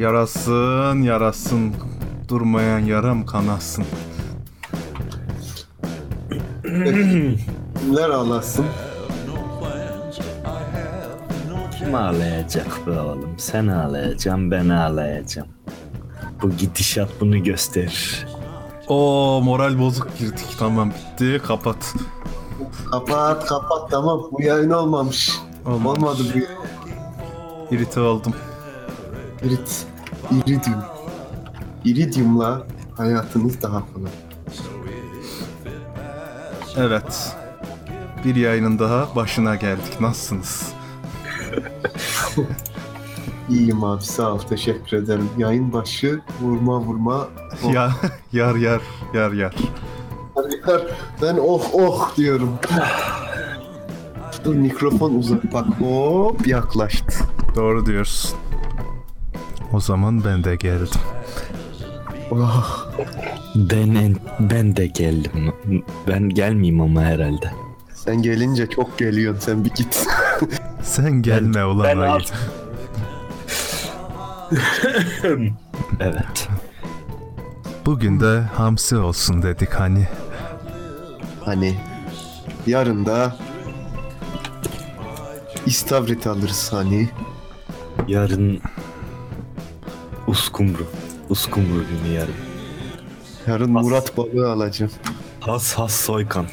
Yarasın yarasın durmayan yaram kanasın. Kimler ağlasın? Kim ağlayacak be oğlum? Sen ağlayacaksın, ben ağlayacağım. Bu gidişat bunu gösterir. O moral bozuk girdik tamam bitti kapat. Kapat kapat tamam bu yayın olmamış. Olmamış. Olmadı bu. İrite oldum. Irit. Iridium. Iridium'la hayatınız daha kolay. Evet. Bir yayının daha başına geldik. Nasılsınız? İyiyim abi sağ ol teşekkür ederim. Yayın başı vurma vurma. Oh, Ya yar yar yar yar. Yar, ben oh oh diyorum. Dur mikrofon uzak bak hop yaklaştı. Doğru diyorsun. O zaman ben de geldim. Oh. Ben en- ben de geldim. Ben gelmeyeyim ama herhalde. Sen gelince çok geliyorsun sen bir git. Sen gelme ulan ben ayı. al- Evet. Bugün de hamsi olsun dedik hani. hani yarın da istavrit alırız hani. Yarın uskumru. Uskumru günü yarın. Yarın As- Murat balığı alacağım. Has has soykan.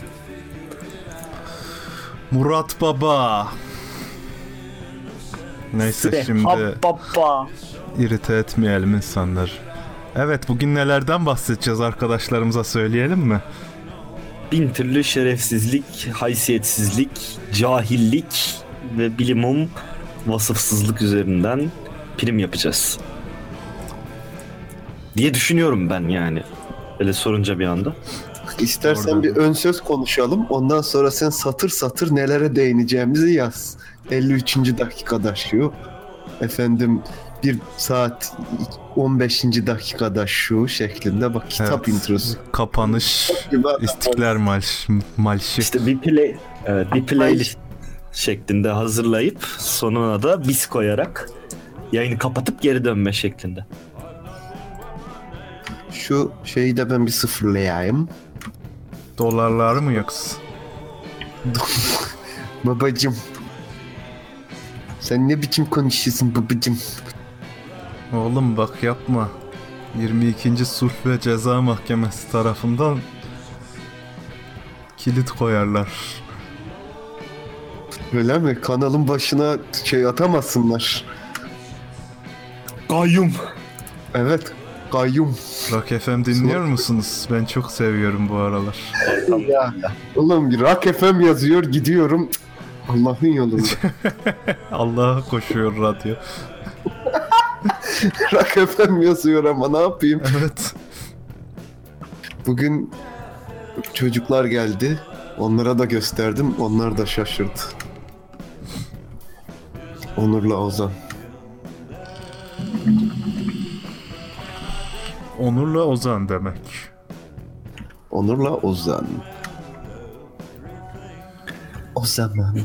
Murat Baba. Neyse şimdi Baba. irite etmeyelim insanlar. Evet bugün nelerden bahsedeceğiz arkadaşlarımıza söyleyelim mi? Bin türlü şerefsizlik, haysiyetsizlik, cahillik ve bilimum vasıfsızlık üzerinden prim yapacağız. Diye düşünüyorum ben yani. Öyle sorunca bir anda. İstersen Orada. bir ön söz konuşalım. Ondan sonra sen satır satır nelere değineceğimizi yaz. 53. dakikada şu. Efendim bir saat 15. dakikada şu şeklinde bak kitap Evet. introsu. Kapanış İstiklal Marş, Marşı. İşte bir play, evet, bir playlist şeklinde hazırlayıp sonuna da biz koyarak yayını kapatıp geri dönme şeklinde. Şu şeyi de ben bir sıfırlayayım. Dolarları mı yoksa? Babacım. Sen ne biçim konuşuyorsun babacım? Oğlum bak yapma. 22. Sulh ve Ceza Mahkemesi tarafından kilit koyarlar. Öyle mi? Kanalın başına şey atamasınlar. Kayyum. Evet. Kayyum. Rock FM dinliyor musunuz? Ben çok seviyorum bu aralar. Ya. Oğlum bir Rock FM yazıyor gidiyorum. Allah'ın yolunda. Allah'a koşuyor radyo. Rock FM yazıyor ama ne yapayım? Evet. Bugün çocuklar geldi. Onlara da gösterdim. Onlar da şaşırdı. Onur'la Ozan. Onur'la Ozan demek. Onur'la Ozan. O zaman.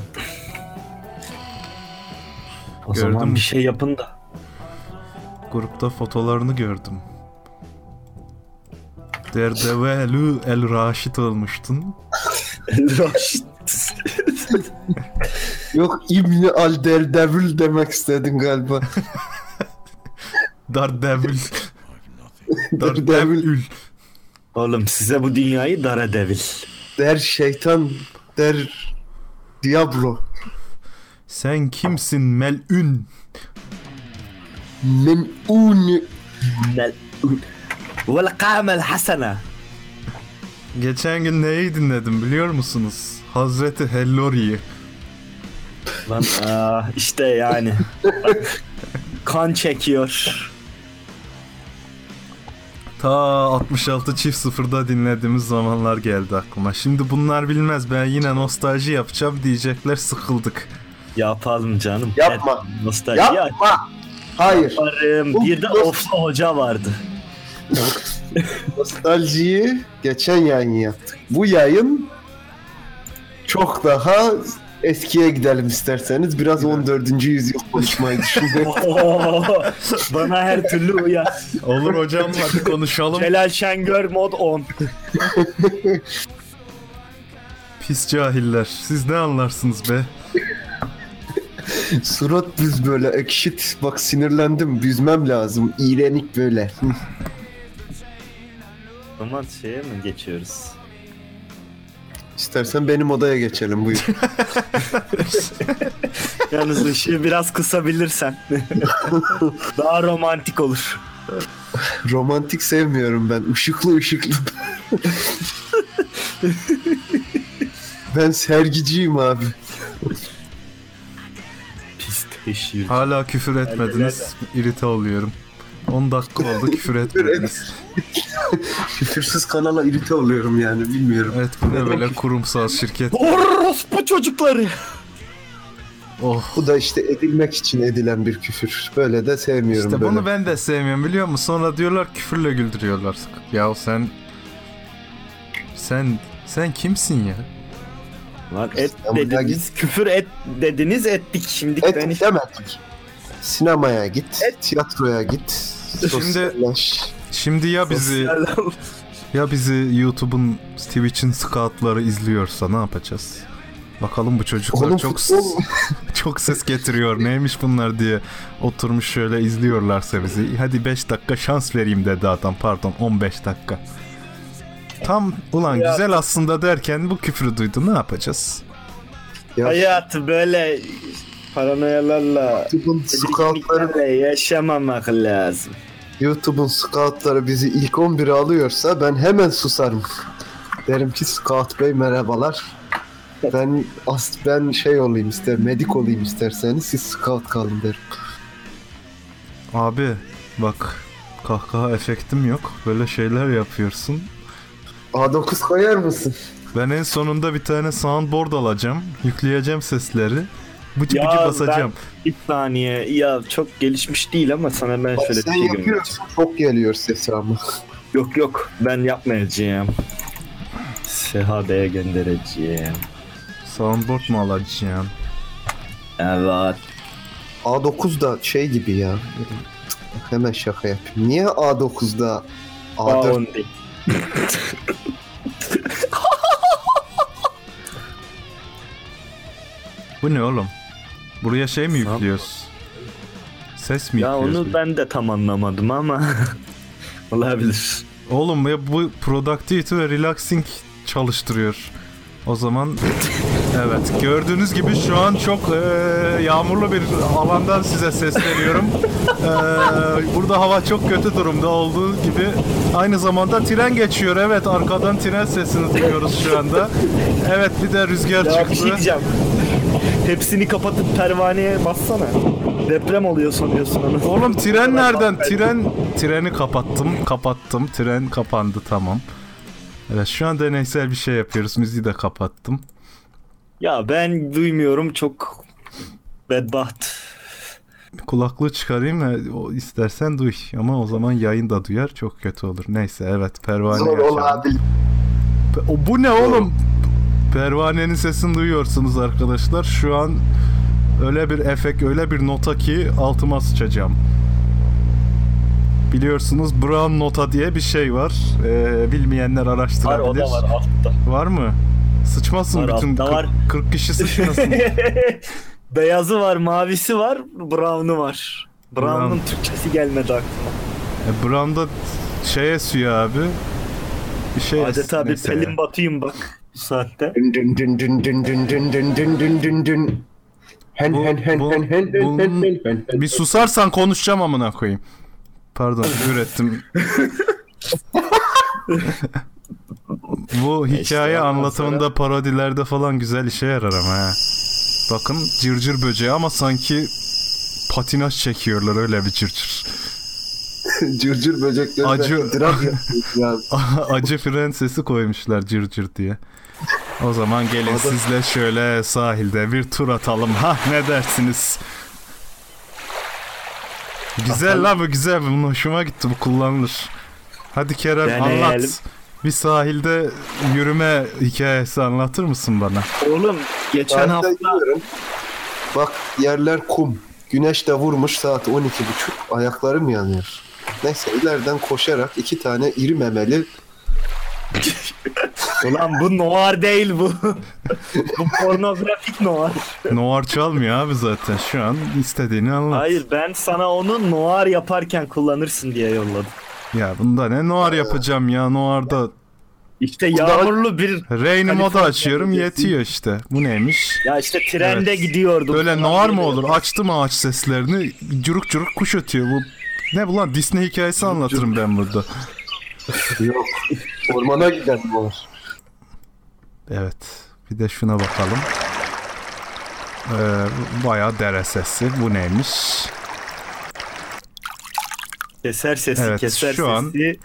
O Gördün zaman mü? bir şey yapın da. Grupta fotolarını gördüm. Derdevelü El Raşit olmuştun. Raşit. Yok İbni Al Derdevül demek istedin galiba. Daredevil. Daredevil. Daredevil. Oğlum size bu dünyayı dara devil. Der şeytan. Der Diablo. Sen kimsin melün? Men'un. Vel kamel hasana. Geçen gün neyi dinledim biliyor musunuz? Hazreti Hellori'yi. Lan aa, işte yani. kan çekiyor. Ta 66 çift sıfırda dinlediğimiz zamanlar geldi aklıma. Şimdi bunlar bilmez ben yine nostalji yapacağım diyecekler sıkıldık. Yapalım canım. Yapma. Evet, Nostalji Yapma. Hayır. yaparım. Bu- Bir de bu- Ofsa Hoca vardı. Nostaljiyi geçen yayın yaptık. Bu yayın çok daha eskiye gidelim isterseniz. Biraz 14. yüzyıl konuşmayı. Oo, Bana her türlü uyar. Olur hocam hadi konuşalım. Celal Şengör mod 10. Pis cahiller. Siz ne anlarsınız be? Surat büz böyle ekşit. Bak sinirlendim. Büzmem lazım. İğrenik böyle. Zaman şeye mi geçiyoruz? İstersen benim odaya geçelim buyur. Yalnız ışığı biraz kısabilirsen. Daha romantik olur. Romantik sevmiyorum ben. Işıklı ışıklı. ben sergiciyim abi. Pis teşhir. Hala küfür etmediniz. İrite oluyorum. 10 dakika oldu küfür etmediniz. Küfürsüz kanala irite oluyorum yani bilmiyorum. Evet bu ne böyle kurumsal şirket. Orospu çocukları. Oh. Bu da işte edilmek için edilen bir küfür. Böyle de sevmiyorum İşte böyle. bunu ben de sevmiyorum biliyor musun? Sonra diyorlar küfürle güldürüyorlar. Ya sen sen sen kimsin ya? Lan et dediniz, küfür et dediniz ettik. Şimdi Et ben hiç... demedik. Sinemaya git, Et. tiyatroya git. Şimdi-. Şimdi ya bizi ya bizi YouTube'un Twitch'in scoutları izliyorsa ne yapacağız? Bakalım bu çocuklar Oğlum çok futbol çok ses getiriyor. Neymiş bunlar diye oturmuş şöyle izliyorlarsa bizi. Hadi 5 dakika şans vereyim dedi adam. Pardon 15 dakika. Tam ulan Ya. güzel aslında derken bu küfrü duydu. Ne yapacağız? ya Hayatı böyle paranoyalarla YouTube'un scoutları, yaşamamak lazım. YouTube'un scoutları bizi ilk 11'e alıyorsa ben hemen susarım. Derim ki Scout Bey merhabalar. Ben as ben şey olayım ister, medik olayım isterseniz siz scout kalın derim. Abi bak kahkaha efektim yok. Böyle şeyler yapıyorsun. A9 koyar mısın? Ben en sonunda bir tane soundboard alacağım. Yükleyeceğim sesleri. Bıcı Ya bıcı ben- basacağım. Bir saniye ya çok gelişmiş değil ama sana ben Bak şöyle bir sen şey göstereyim. yapıyorsun çok geliyor sesi ama. Yok yok ben yapmayacağım. Sehadeye göndereceğim. Soundboard mu alacağım? Evet. A9 da şey gibi ya. Hemen şaka yapayım. Niye A9'da A4 A10 değil. Bu ne oğlum? Buraya şey mi yüklüyoruz? Ses mi Ya yüklüyoruz? onu ben de tam anlamadım ama olabilir. Oğlum ya bu productivity ve relaxing çalıştırıyor. O zaman evet gördüğünüz gibi şu an çok eee, yağmurlu bir alandan size sesleniyorum. Eee, burada hava çok kötü durumda olduğu gibi aynı zamanda tren geçiyor. Evet arkadan tren sesini duyuyoruz şu anda. Evet bir de rüzgar Ya bir şey çıktı. diyeceğim. Hepsini kapatıp pervaneye bassana. Deprem oluyor sanıyorsun onu. Oğlum tren nereden? Tren treni kapattım, kapattım. Tren kapandı tamam. Evet şu an deneysel bir şey yapıyoruz. Müziği de kapattım. Ya ben duymuyorum çok bedbaht. Kulaklığı çıkarayım mı? O istersen duy ama o zaman yayın da duyar. Çok kötü olur. Neyse evet pervane zor yaşadım. olabilir. O bu ne oğlum? Pervanenin sesini duyuyorsunuz arkadaşlar. Şu an öyle bir efekt, öyle bir nota ki altıma sıçacağım. Biliyorsunuz brown nota diye bir şey var. Ee, bilmeyenler Var araştırabilir. o da var altta. Var mı? Sıçmasın Var, bütün altta 40, var. 40 kişi sıçmasın. Beyazı var, mavisi var, brown'u var. Brown'un Brown. Türkçesi gelmedi aklıma. e, brown'da şey esiyor abi. Bir şey Adeta bir pelin batayım bak bu saatte. Dün dün dün dün dün dün dün dün dün dün dün dün. Hen Bu- hen hen bu- hen hen hen hen hen hen. Bir susarsan konuşacağım amına koyayım. Pardon küfür ettim. Bu hikaye İşte ondan anlatımında sonra- parodilerde falan güzel işe yarar ama ha. Bakın cırcır böceği ama sanki patinaj çekiyorlar öyle bir cırcır. Cırcır böcekler Acı- yapıyor ya. Acı fren sesi koymuşlar cırcır diye. O zaman gelin sizle şöyle sahilde bir tur atalım. Ha ne dersiniz? Güzel la bu güzel. Bunun hoşuma gitti bu kullanılır. Hadi Kerem Deneyelim. anlat. Bir sahilde yürüme hikayesi anlatır mısın bana? Oğlum geçen Ben de hafta gidiyorum. Bak yerler kum. Güneş de vurmuş saat 12.30. Ayaklarım yanıyor. Neyse ileriden koşarak iki tane iri memeli Ulan bu noir değil bu. bu pornografik noir. Noir çalmıyor abi zaten. Şu an istediğini anlat. Hayır ben sana onu noir yaparken kullanırsın diye yolladım. Ya bunda ne noir yapacağım ya Noir'da İşte yağmurlu bir Rain modu Kaliforniya açıyorum yetiyor işte. Bu neymiş? ya işte trende Evet. gidiyordum. Böyle noir mı olur? Açtım ağaç seslerini curuk curuk kuş ötüyor. Bu ne bu lan Disney hikayesi anlatırım ben burada. yok. Ormana giden var. Evet. Bir de şuna bakalım. Ee, bayağı dere sesi. Bu neymiş? Keser sesi Evet, keser şu an- sesi.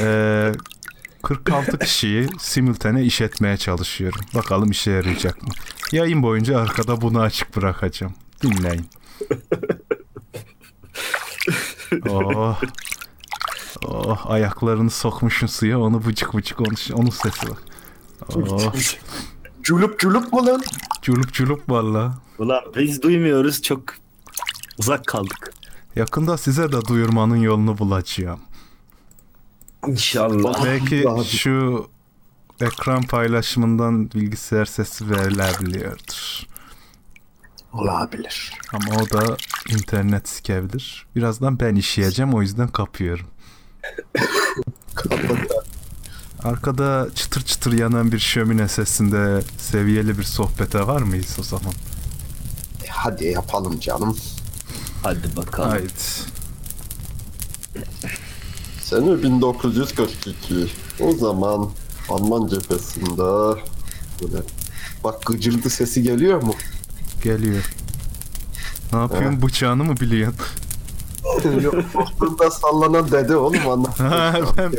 Ee, 46 kişiyi simultane işletmeye çalışıyorum. Bakalım işe yarayacak mı? Yayın boyunca arkada bunu açık bırakacağım. Dinleyin. Oh. Oh, ayaklarını sokmuşsun suya onu bıcık bıcık onu, onun sesi bak. Culup culup mu lan? culup culup valla. Ulan biz duymuyoruz çok uzak kaldık. Yakında size de duyurmanın yolunu bulacağım. İnşallah. Belki Abi. şu ekran paylaşımından bilgisayar sesi verilebiliyordur. Olabilir. Ama o da internet sikebilir. Birazdan ben işleyeceğim o yüzden kapıyorum. Arkada çıtır çıtır yanan bir şömine sesinde seviyeli bir sohbete var mıyız o zaman? Hadi yapalım canım. Hadi bakalım. Haydi. Sene 1942. O zaman Alman cephesinde böyle bak gıcırdı sesi geliyor mu? Geliyor. Ne yapıyorsun? Bıçağını mı biliyorsun? Yok. Burada sallanan dede oğlum anlat. ben,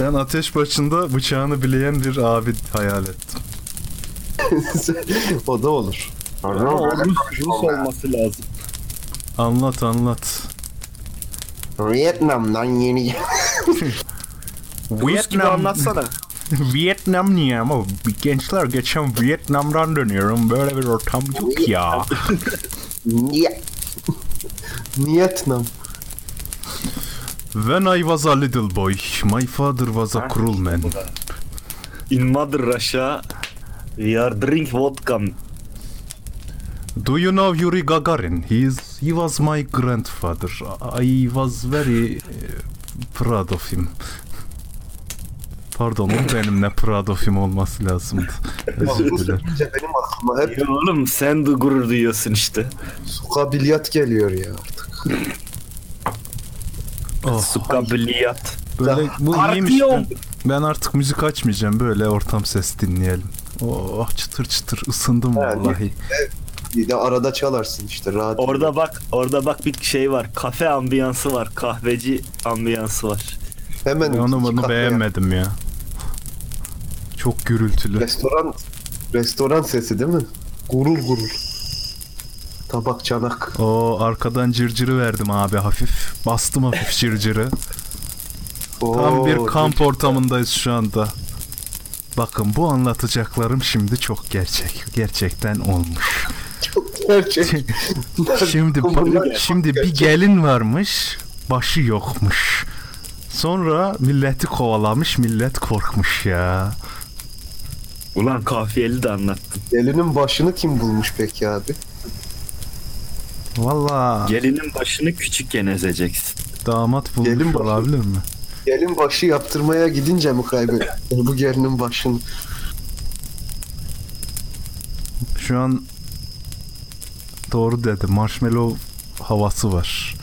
ben ateş başında bıçağını bileyen bir abi hayal ettim. o da olur. Rus, Rus olması lazım. Anlat anlat. Vietnam'dan yeni Rus gibi anlatsana. Vietnam niye ama gençler geçen Vietnam'dan dönüyorum böyle bir ortam yok ya. Niyet. Vietnam. When I was a little boy, my father was a cruel man. In Mother Russia we are drink vodka. Do you know Yuri Gagarin? He is he was my grandfather. I was very eh, proud of him. Pardon, o benim ne proud of him olması lazımdı. Özür Bu dilerim. benim aklıma hep Ya oğlum sen de gurur duyuyorsun işte. sukabiliyat geliyor ya. Oh, Sukabiliyat. böyle bu iyiymiş. Ben, ben artık müzik açmayacağım. Böyle ortam ses dinleyelim. Oh çıtır çıtır ısındım Ha, vallahi. Bir de arada çalarsın işte radyo. Orada bak, orada bak bir şey var. Kafe ambiyansı var. Kahveci ambiyansı var. Hemen Ben onu iki bunu katlı beğenmedim ya. Çok gürültülü. Restoran restoran sesi değil mi? Gurul gurul. Tabak çanak. O arkadan cırcırı verdim abi hafif. Bastım hafif cırcırı. Tam Oo, bir kamp ortamındayız şu anda. Bakın bu anlatacaklarım şimdi çok gerçek. Gerçekten olmuş. Gerçek. Şimdi Bunlar şimdi bir gelin varmış, başı yokmuş. Sonra milleti kovalamış, millet korkmuş ya. Ulan kafiyeli de anlattın. Gelinin başını kim bulmuş peki abi? Valla Gelinin başını küçükken ezeceksin. damat bulmuş Gelin başı. olabilir mi? Gelin başı yaptırmaya gidince mi kaybetti bu gelinin başını? Şu an doğru dedi. Marshmallow havası var.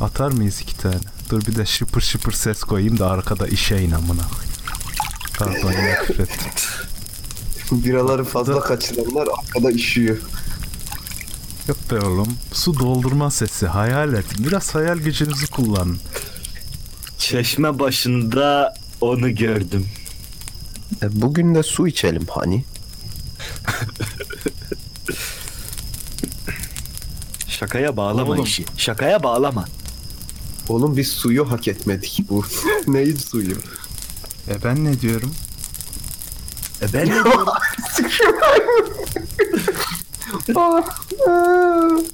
Atar mıyız iki tane? Dur bir de şıpır şıpır ses koyayım da arkada işeyin amına. Pardon yine küfrettim. Biraları fazla kaçıranlar arkada işiyor. Yok be oğlum. Su doldurma sesi. Hayal et. Biraz hayal gücünüzü kullanın. Çeşme başında onu gördüm. E, bugün de su içelim hani. Şakaya bağlama Oğlum. işi. Şakaya bağlama. Oğlum biz suyu hak etmedik bu. Neyin suyu? E ben ne diyorum? E ben ne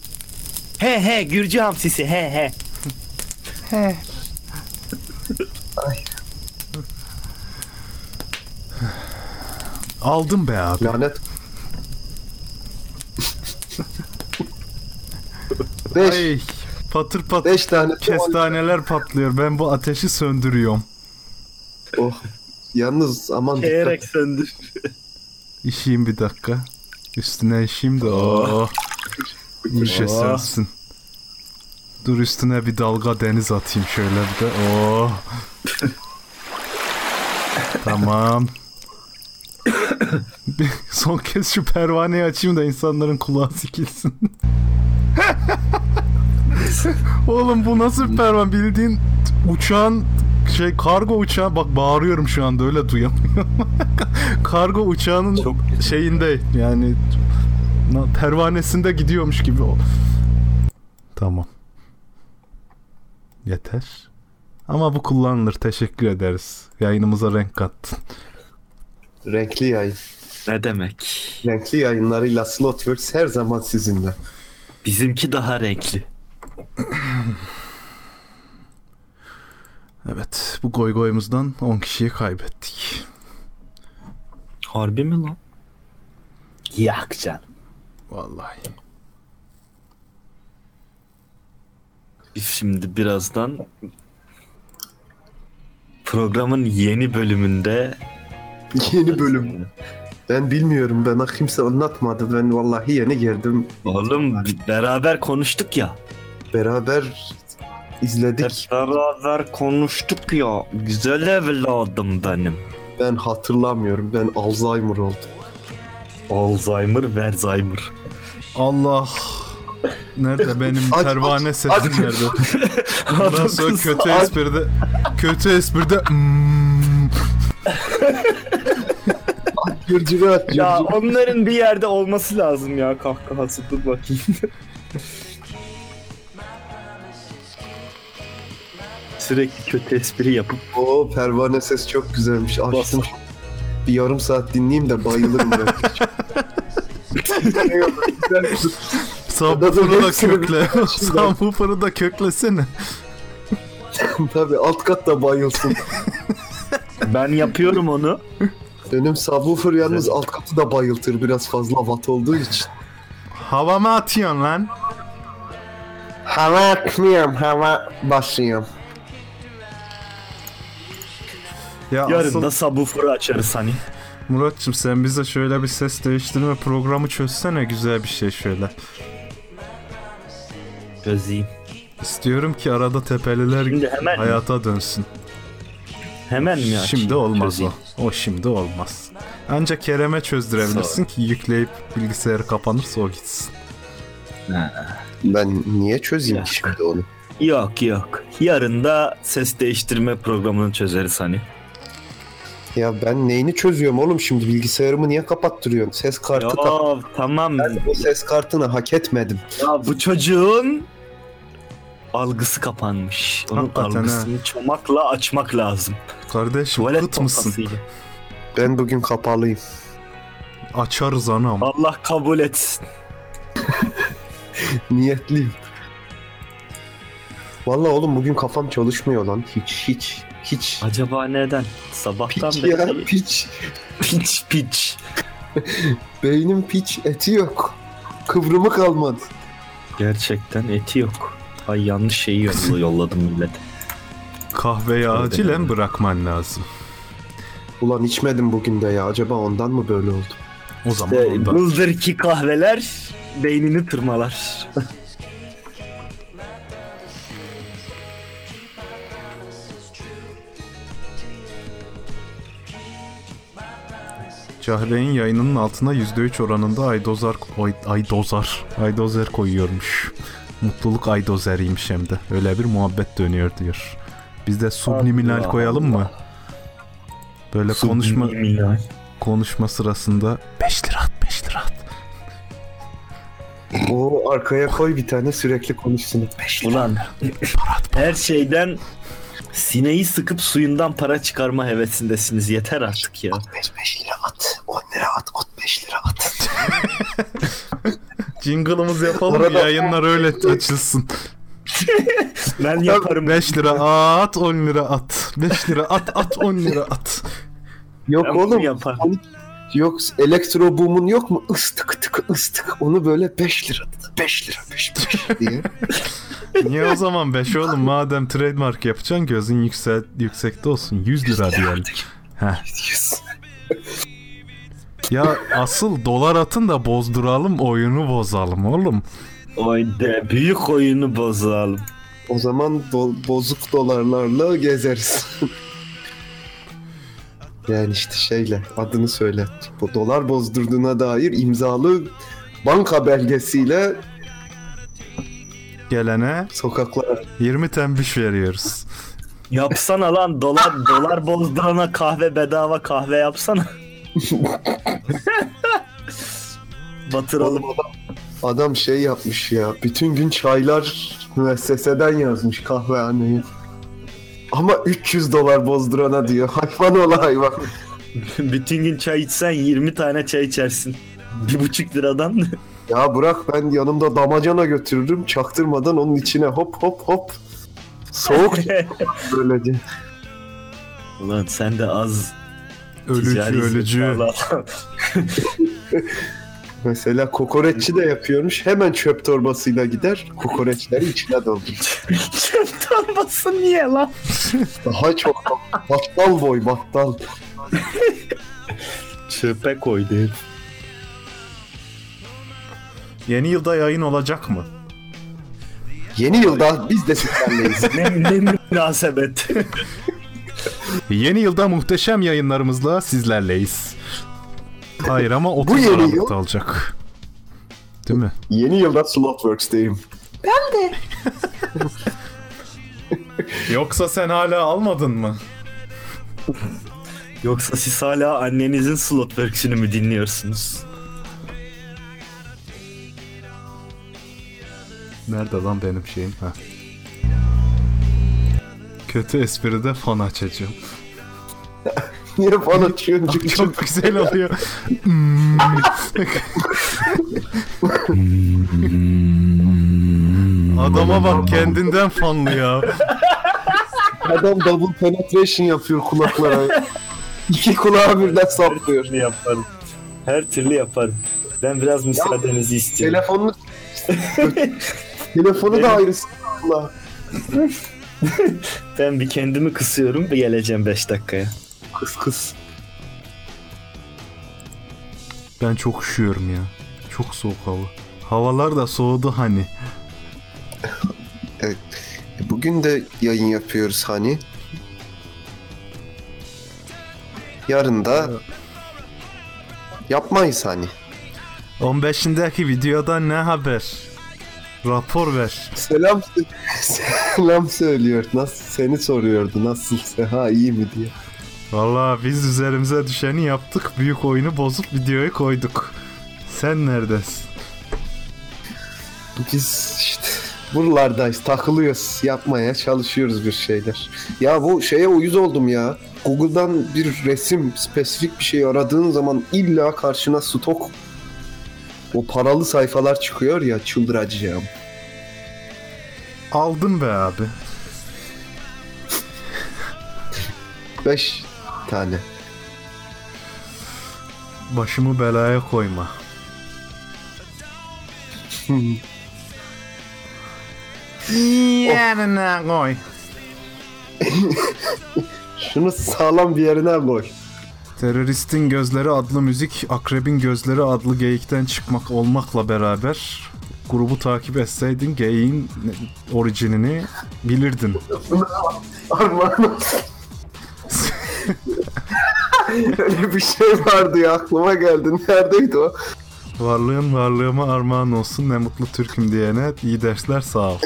He he Gürcü hamsisi he he. He. Aldım be abi. Lanet. Beş. Ay, patır patır Beş tane. kestaneler patlıyor. Ben bu ateşi söndürüyorum. Oh. Yalnız aman dikkat. Eğerek söndür. İşeyim bir dakika. Üstüne işeyim de oh. İyice Oh. sönsün. Dur üstüne bir dalga deniz atayım şöyle bir de. Oh. tamam. Bir son kez şu pervaneyi açayım da insanların kulağı sikilsin. Oğlum bu nasıl bir pervane? Bildiğin uçağın şey kargo uçağı bak bağırıyorum şu anda öyle duyamıyorum. kargo uçağının Çok şeyinde yani pervanesinde gidiyormuş gibi o. Tamam. Yeter. Ama bu kullanılır. Teşekkür ederiz. Yayınımıza renk kattın. Renkli yayın. ne demek? Renkli yayınlarıyla Slotworks her zaman sizinle. Bizimki daha renkli. Evet. Bu goy goyumuzdan 10 kişiyi kaybettik. Harbi mi lan? Yak. Vallahi. Şimdi birazdan programın yeni bölümünde Yeni bölüm. Ben bilmiyorum. Bana kimse anlatmadı. Ben vallahi yeni girdim. Oğlum beraber konuştuk ya. Beraber Hep izledik. beraber konuştuk ya. Güzel evladım benim. Ben hatırlamıyorum. Ben Alzheimer oldum. Alzheimer, Verzheimer. Allah. Nerede benim Aç, pervane aç, sesim aç. nerede? Bundan sonra Kız- kötü Ay, espride kötü espride mm, Gürcüğü at. Ya onların bir yerde olması lazım ya kahkahası. Dur bakayım. Sürekli kötü espri yapıp Oo pervane ses çok güzelmiş. Açtım. Bir yarım saat dinleyeyim de bayılırım ben. subwoofer'ı da hepsini kökle. subwoofer'ı da köklesene. Tabii alt kat da bayılsın. ben yapıyorum onu. Benim subwoofer yalnız alt katı da bayıltır biraz fazla watt olduğu için. Hava mı atıyorsun lan? Hava atmıyorum, hava basıyorum. Ya Yarın asıl da subwoofer'ı açarız hani. Muratçım sen bize şöyle bir ses değiştirme programı çözsene güzel bir şey şöyle. Çözeyim. İstiyorum ki arada tepeliler Şimdi hemen hayata dönsün. hemen mi açayım? Şimdi olmaz Çözeyim. o. O şimdi olmaz. Ancak Kerem'e çözdürebilirsin ki yükleyip bilgisayarı kapanırsa o gitsin. Ben niye çözeyim ki şimdi onu? Yok yok. Yarın da ses değiştirme programını çözeriz hani. Ya ben neyini çözüyorum oğlum şimdi bilgisayarımı niye kapattırıyorsun? Ses kartı kap- Ya tamam. Ben o ses kartını hak etmedim. Ya bu çocuğun algısı kapanmış. Onun Hakikaten ha. algısını çomakla açmak lazım. Tuvalet kıt mısın? Ben bugün kapalıyım. Açarız anam. Allah kabul etsin. Niyetliyim. Vallahi oğlum bugün kafam çalışmıyor lan. Hiç hiç hiç. Acaba neden? Sabahtan Piç beri ya piç. piç piç. Beynim piç eti yok. Kıvrımı kalmadı. Gerçekten eti yok. Ay yanlış şeyi yolla- yolladım millete. Kahveyi acilen bırakman lazım. Ulan içmedim bugün de ya. Acaba ondan mı böyle oldu? O zaman İşte ondan. ki kahveler beynini tırmalar. Cahre'nin yayınının altına %3 oranında Aydozar, Ay, Aydozar, Aydozer koyuyormuş. Mutluluk Aydozer'iymiş hem de. Öyle bir muhabbet dönüyor diyor. Biz de subliminal Allah koyalım mı? Böyle konuşma konuşma sırasında 5 lira at 5 lira at. O arkaya koy bir tane sürekli konuşsun. 5 lira. Ulan her şeyden sineği sıkıp suyundan para çıkarma hevesindesiniz. Yeter artık ya. 5 lira at. 10 lira at. 5 lira at. Jingle'ımız yapalım Orada- yayınlar öyle açılsın. Ben yaparım. 5 lira at 10 lira at. 5 lira at at 10 lira at. Yok Ben oğlum. yaparım. Yok elektro boom'un yok mu? Istık tık ıstık. Onu böyle 5 lira 5 lira 5 5 diye. Niye o zaman 5 oğlum madem trademark yapacaksın gözün yüksek, yüksekte olsun 100 lira diyelim. Heh. Ya asıl dolar atın da bozduralım oyunu bozalım oğlum. Oyde büyük oyunu bozalım. O zaman do- bozuk dolarlarla gezeriz. yani işte şeyle adını söyle. Bu dolar bozdurduğuna dair imzalı banka belgesiyle Gelene sokaklara 20 tembiş veriyoruz. Yapsana lan dolar dolar bozdurana kahve bedava kahve yapsana. Batıralım. Oğlum adam, adam şey yapmış ya. Bütün gün çaylar müesseseden yazmış kahvehaneye. Ama 300 dolar bozdurana diyor. Hayvan ola hayvan. Bütün gün çay içsen 20 tane çay içersin. Bir buçuk liradan. Ya bırak ben yanımda damacana götürürüm. Çaktırmadan onun içine hop hop hop. Soğuk böylece. Ulan sen de az Ölücü ölücü. Mesela kokoreççi de yapıyormuş. Hemen çöp torbasıyla gider. Kokoreçleri içine doldurur. Çöp torbası niye lan? Daha çok battal boy battal. Çöpe koydu herif. Yeni yılda yayın olacak mı? Yeni yılda biz de sizlerleyiz. Ne, ne münasebet. Yeni yılda muhteşem yayınlarımızla sizlerleyiz. Hayır ama 30 Bu yeni Aralık'ta yıl- olacak. Değil mi? Yeni yılda Slotworks'teyim. Yoksa sen hala almadın mı? Yoksa siz hala annenizin slot works'ünü mü dinliyorsunuz? Nerede lan benim şeyim? Ha. Kötü espride fan açacağım. Niye fan açıyorsun? Cık. Çok güzel oluyor. Hmm. Adama bak kendinden fanlı ya. Adam double penetration yapıyor kulaklara. İki kulağı birden saplıyor. Her türlü yaparım. Her türlü yaparım. Ben biraz müsaadenizi istiyorum. Telefonunu... Telefonu da ayrı kulağı. Ben bir kendimi kısıyorum ve geleceğim 5 dakikaya. Kıs kıs. Ben çok üşüyorum ya. Çok soğuk hava. Havalar da soğudu hani. Bugün de yayın yapıyoruz hani. Yarın da yapmayız hani. 15'indeki videoda ne haber? Rapor ver. Selam selam söylüyor. Nasıl seni soruyordu. Nasıl Seha iyi mi diye. Vallahi biz üzerimize düşeni yaptık. Büyük oyunu bozup videoyu koyduk. Sen neredesin? Biz işte buralardayız. Takılıyoruz. Yapmaya çalışıyoruz bir şeyler. Ya bu şeye uyuz oldum ya. Google'dan bir resim, spesifik bir şey aradığın zaman illa karşına stok o paralı sayfalar çıkıyor ya çıldıracağım. Aldın be abi. 5 tane. Başımı belaya koyma. Yerine koy. Şunu sağlam bir yerine koy. Teröristin Gözleri adlı müzik, Akrebin Gözleri adlı geyikten çıkmak olmakla beraber grubu takip etseydin geyiğin orijinini bilirdin. Armağan Öyle bir şey vardı ya aklıma geldi. Neredeydi o? Varlığın varlığıma armağan olsun ne mutlu Türk'üm diyene iyi dersler sağ ol.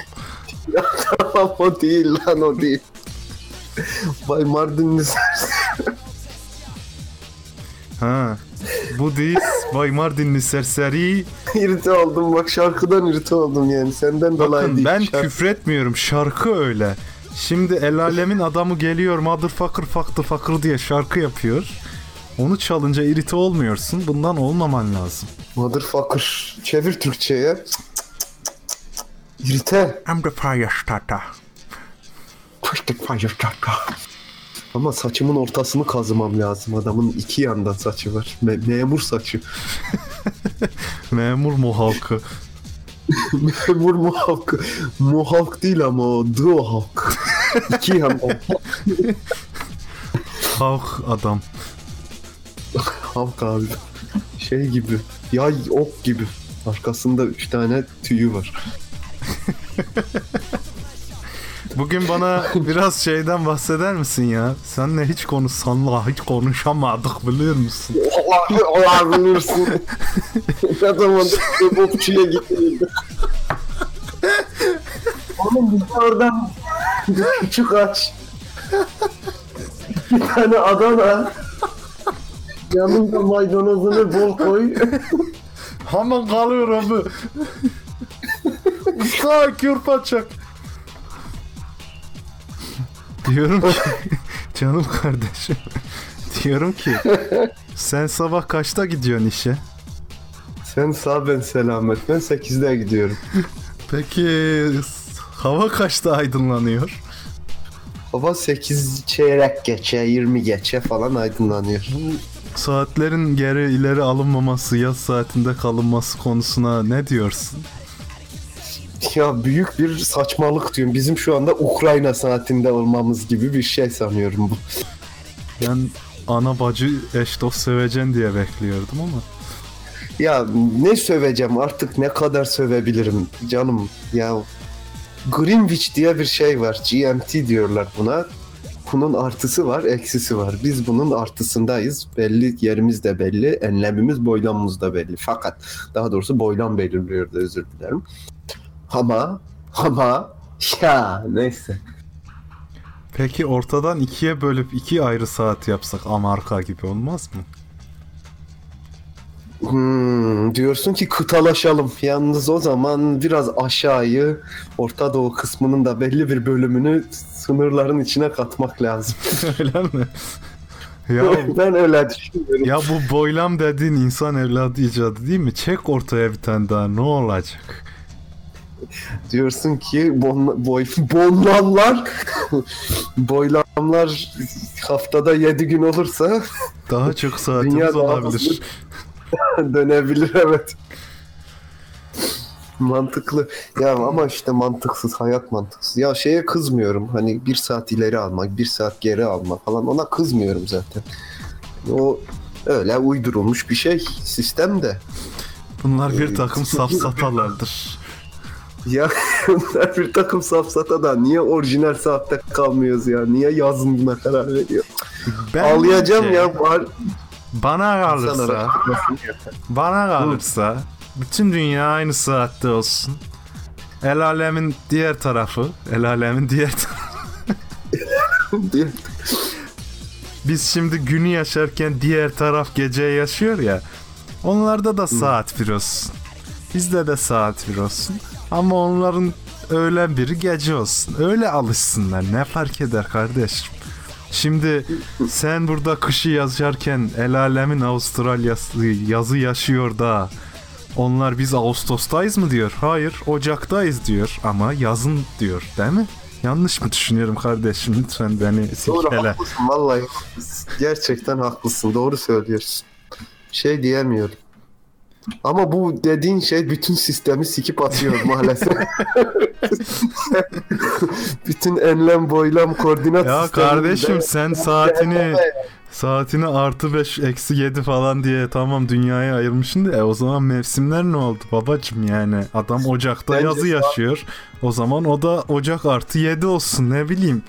Tamam o değil lan o değil. Bay Mardinli Ha. Bu değil Vay Mardinli serseri. irite oldum bak şarkıdan irite oldum yani senden dolayı Bakın değil. ben Şarkı- küfretmiyorum. Şarkı öyle. Şimdi el alemin adamı geliyor motherfucker faktı fakir diye şarkı yapıyor. Onu çalınca irite olmuyorsun. Bundan olmaman lazım. Motherfucker. Çevir Türkçe'ye. İrite. I'm the fire starter. Push fire kaka. Ama saçımın ortasını kazımam lazım. Adamın iki yandan saçı var. Me- memur saçı. Memur mu halkı? Memur muhalk. Muhalk değil ama o. Duo halk. iki yan. Halk adam. halk abi. Şey gibi. Yay ok gibi. Arkasında üç tane tüyü var. Bugün bana biraz şeyden bahseder misin ya? Senle hiç konuşsanla hiç konuşamadık biliyor musun? Allah Allah bilirsin. ne zamandır kebapçıya gittim. Oğlum biz de oradan küçük aç. Bir tane Adana. Yanında maydanozunu bol koy. Hemen kalıyor abi. Usta kürpaçak. Diyorum ki canım kardeşim. Diyorum ki sen sabah kaçta gidiyorsun işe? Sen sağ ben selamet. Ben 8'de gidiyorum. Peki hava kaçta aydınlanıyor? Hava 8 çeyrek geçe, 20 geçe falan aydınlanıyor. Saatlerin geri ileri alınmaması, yaz saatinde kalınması konusuna ne diyorsun? Ya büyük bir saçmalık diyorum. Bizim şu anda Ukrayna saatinde olmamız gibi bir şey sanıyorum bu. Ben ana bacı eş dost sevecen diye bekliyordum ama. Ya ne söveceğim artık ne kadar sövebilirim canım ya. Greenwich diye bir şey var. GMT diyorlar buna. Bunun artısı var, eksisi var. Biz bunun artısındayız. Belli yerimiz de belli, enlemimiz, boylamımız da belli. Fakat daha doğrusu boylam belirliyordu özür dilerim. Ama ama ya neyse. Peki ortadan ikiye bölüp iki ayrı saat yapsak Amerika gibi olmaz mı? Hmm, diyorsun ki kıtalaşalım. Yalnız o zaman biraz aşağıyı Orta Doğu kısmının da belli bir bölümünü sınırların içine katmak lazım. Öyle mi? Ya, ben öyle düşünüyorum. ya bu boylam dediğin insan evladı icadı değil mi? Çek ortaya bir tane daha ne olacak? Diyorsun ki bon, boy, bonlamlar boylamlar haftada 7 gün olursa Daha çok saatimiz Dünya olabilir. dönebilir evet. Mantıklı. Ya ama işte mantıksız, hayat mantıksız. Ya şeye kızmıyorum. Hani bir saat ileri almak, bir saat geri alma falan. Ona kızmıyorum zaten. O öyle uydurulmuş bir şey. Sistem de. Bunlar bir takım safsatalardır. Ya bunlar bir takım safsata da niye orijinal saatte kalmıyoruz ya? Niye yazın buna karar veriyor? Ağlayacağım Bence ya. Var. Bana kalırsa, bana kalırsa bütün dünya aynı saatte olsun. El alemin diğer tarafı, el alemin diğer tarafı. Biz şimdi günü yaşarken diğer taraf gece yaşıyor ya. Onlarda da saat bir olsun. Bizde de saat bir olsun. Ama onların öğlen biri gece olsun. Öyle alışsınlar. Ne fark eder kardeşim? Şimdi sen burada kışı yazarken el alemin Avustralyası yazı yaşıyor da onlar biz Ağustos'tayız mı diyor. Hayır Ocak'tayız diyor ama yazın diyor değil mi? Yanlış mı düşünüyorum kardeşim? Lütfen beni Doğru silkele. haklısın vallahi. Gerçekten haklısın. Doğru söylüyorsun. Şey diyemiyorum. Ama bu dediğin şey bütün sistemi sikip atıyor maalesef. bütün enlem boylam koordinat Ya kardeşim de- sen saatini saatini artı 5 eksi 7 falan diye tamam dünyaya ayırmışsın da e, o zaman mevsimler ne oldu babacım yani adam Ocak'ta Bence yazı yaşıyor o zaman o da Ocak artı 7 olsun ne bileyim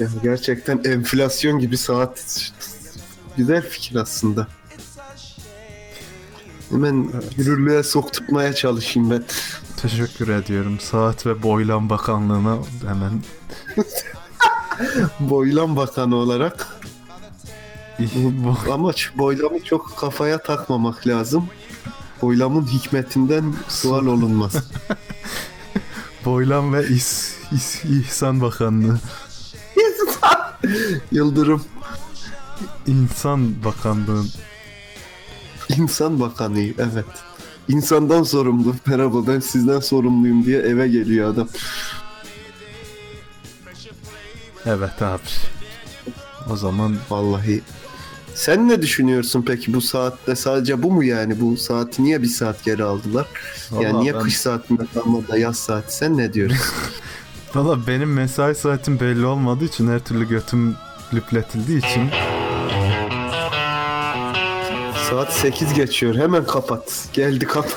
Ya gerçekten enflasyon gibi saat güzel fikir aslında. Hemen yürürlüğe sokturtmaya çalışayım ben. teşekkür ediyorum saat ve boylam bakanlığına hemen Boylan bakanı olarak Amaç boylamı çok kafaya takmamak lazım. Boylamın hikmetinden sual olunmaz. Boylan ve İs, İs, İhsan Bakanlığı. Yıldırım İnsan Bakanlığı. İnsan Bakanı evet. İnsandan sorumlu. Merhaba ben sizden sorumluyum diye eve geliyor adam. Evet abi. O zaman Vallahi. Sen ne düşünüyorsun peki bu saatte sadece bu mu yani? Bu saati niye bir saat geri aldılar? yani Vallahi niye ben- kış saatinde kalmadı da yaz saati? Sen ne diyorsun? Valla benim mesai saatim belli olmadığı için her türlü götüm lüpletildiği için Saat 8 geçiyor. Hemen kapat. Geldi kapat.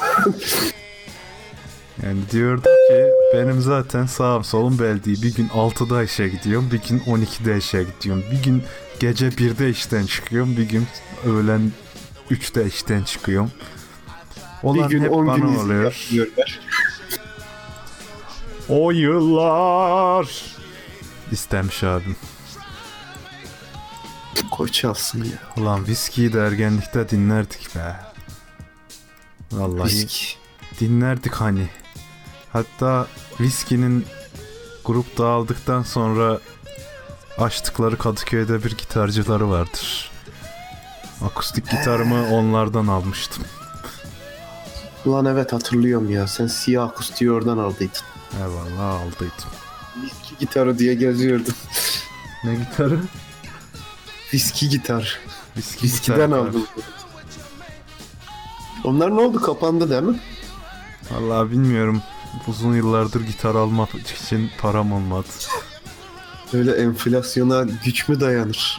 yani diyordum ki benim zaten sağım solum belli değil. Bir gün 6'da işe gidiyorum, bir gün 12'de işe gidiyorum. Bir gün gece 1'de işten çıkıyorum, bir gün öğlen 3'te işten çıkıyorum. Olan bir gün hep 10 bana gün oluyor. O yıllar istemiş abim. Koç alsın ya. Ulan viskiyi de ergenlikte dinlerdik be. Vallahi Viski. dinlerdik hani. Hatta viskinin grup dağıldıktan sonra açtıkları Kadıköy'de bir gitarcıları vardır. Akustik gitarımı onlardan almıştım. Ulan evet hatırlıyorum ya. Sen siyah akustiği oradan aldıydın. Eyvallah aldıydım. Viski gitarı diye geziyordum. Ne gitarı? Viski gitar. Viski Viskiden gitar. aldım. Onlar ne oldu? Kapandı değil mi? Vallahi bilmiyorum. Uzun yıllardır gitar almak için param olmadı. Öyle enflasyona güç mü dayanır?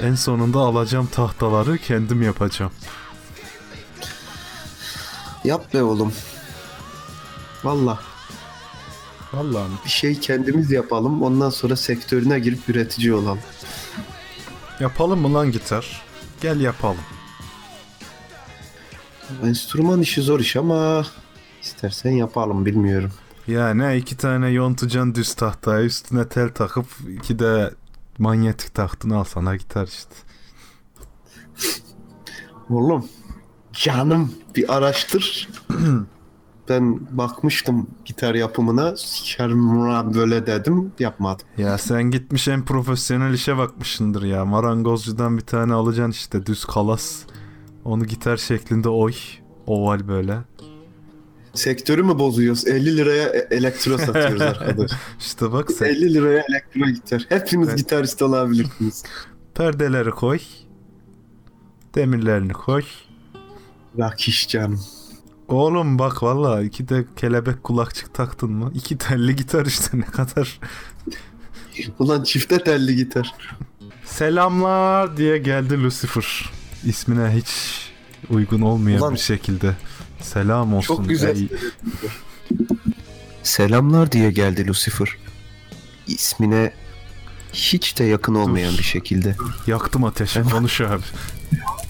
En sonunda alacağım tahtaları kendim yapacağım. Yap be oğlum. Valla Vallahi mi? bir şey kendimiz yapalım. Ondan sonra sektörüne girip üretici olalım. Yapalım mı lan gitar? Gel yapalım. Enstrüman işi zor iş ama istersen yapalım bilmiyorum. Yani iki tane yontacan düz tahtaya üstüne tel takıp iki de manyetik taktını al sana gitar işte. Oğlum canım bir araştır. ben bakmıştım gitar yapımına. Sikerim böyle dedim yapmadım. Ya sen gitmiş en profesyonel işe bakmışsındır ya. Marangozcudan bir tane alacaksın işte düz kalas. Onu gitar şeklinde oy. Oval böyle. Sektörü mü bozuyoruz? 50 liraya e- elektro satıyoruz arkadaş. İşte bak sen 50 liraya elektro gitar. Hepiniz Evet. gitarist olabilirsiniz. perdeleri koy. Demirlerini koy. Bak iş canım. Oğlum bak valla iki de kelebek kulakçık taktın mı? İki telli gitar işte ne kadar. Ulan çifte telli gitar. Selamlar diye geldi Lucifer. İsmine hiç uygun olmayan Ulan- bir şekilde. Selam olsun. Çok güzel. ey- Selamlar diye geldi Lucifer. İsmine hiç de yakın olmayan Dur. bir şekilde. Yaktım ateşi konuş abi.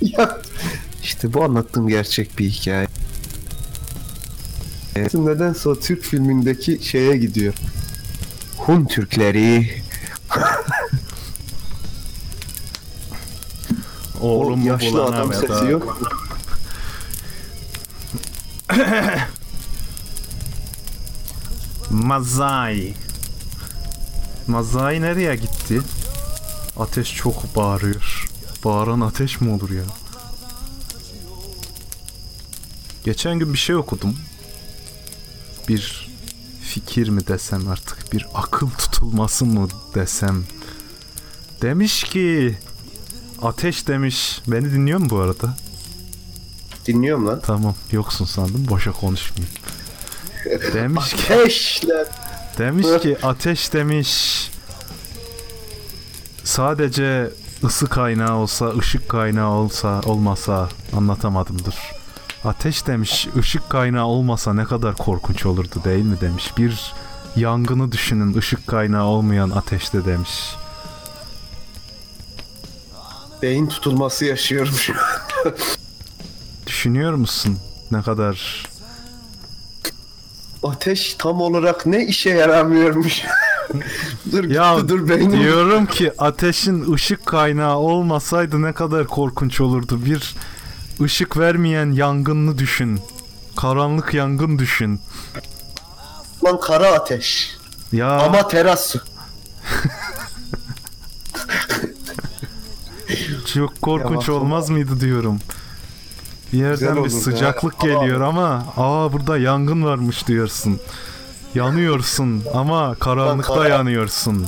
İşte bu anlattığım gerçek bir hikaye. Evet, Nedense o Türk filmindeki şeye gidiyor. Hun Türkleri Oğlum o yaşlı adam sesi yok. Mazai. Mazai nereye gitti? Ateş çok bağırıyor. Bağıran ateş mi olur ya? Geçen gün bir şey okudum. Bir fikir mi desem artık bir akıl tutulması mı desem. Demiş ki ateş demiş. Beni dinliyor mu bu arada? Dinliyorum lan. Tamam yoksun sandım boşa konuşmayayım. Demiş ki Ateşler. Demiş ki ateş demiş sadece ısı kaynağı olsa ışık kaynağı olsa olmasa anlatamadımdır. Ateş demiş ışık kaynağı olmasa ne kadar korkunç olurdu değil mi demiş. Bir yangını düşünün ışık kaynağı olmayan ateşte demiş. Beyin tutulması yaşıyorum şu an. Düşünüyor musun ne kadar Ateş tam olarak ne işe yaramıyormuş. dur Ya gitti, dur beynim. diyorum ki ateşin ışık kaynağı olmasaydı ne kadar korkunç olurdu. Bir ışık vermeyen yangını düşün. Karanlık yangın düşün. Lan kara ateş. Ya Ama teras. çok korkunç Ya, olmaz mıydı diyorum. Bir yerden Güzel bir sıcaklık ha. geliyor ama aa burada yangın varmış diyorsun. Yanıyorsun ama karanlıkta kara- yanıyorsun.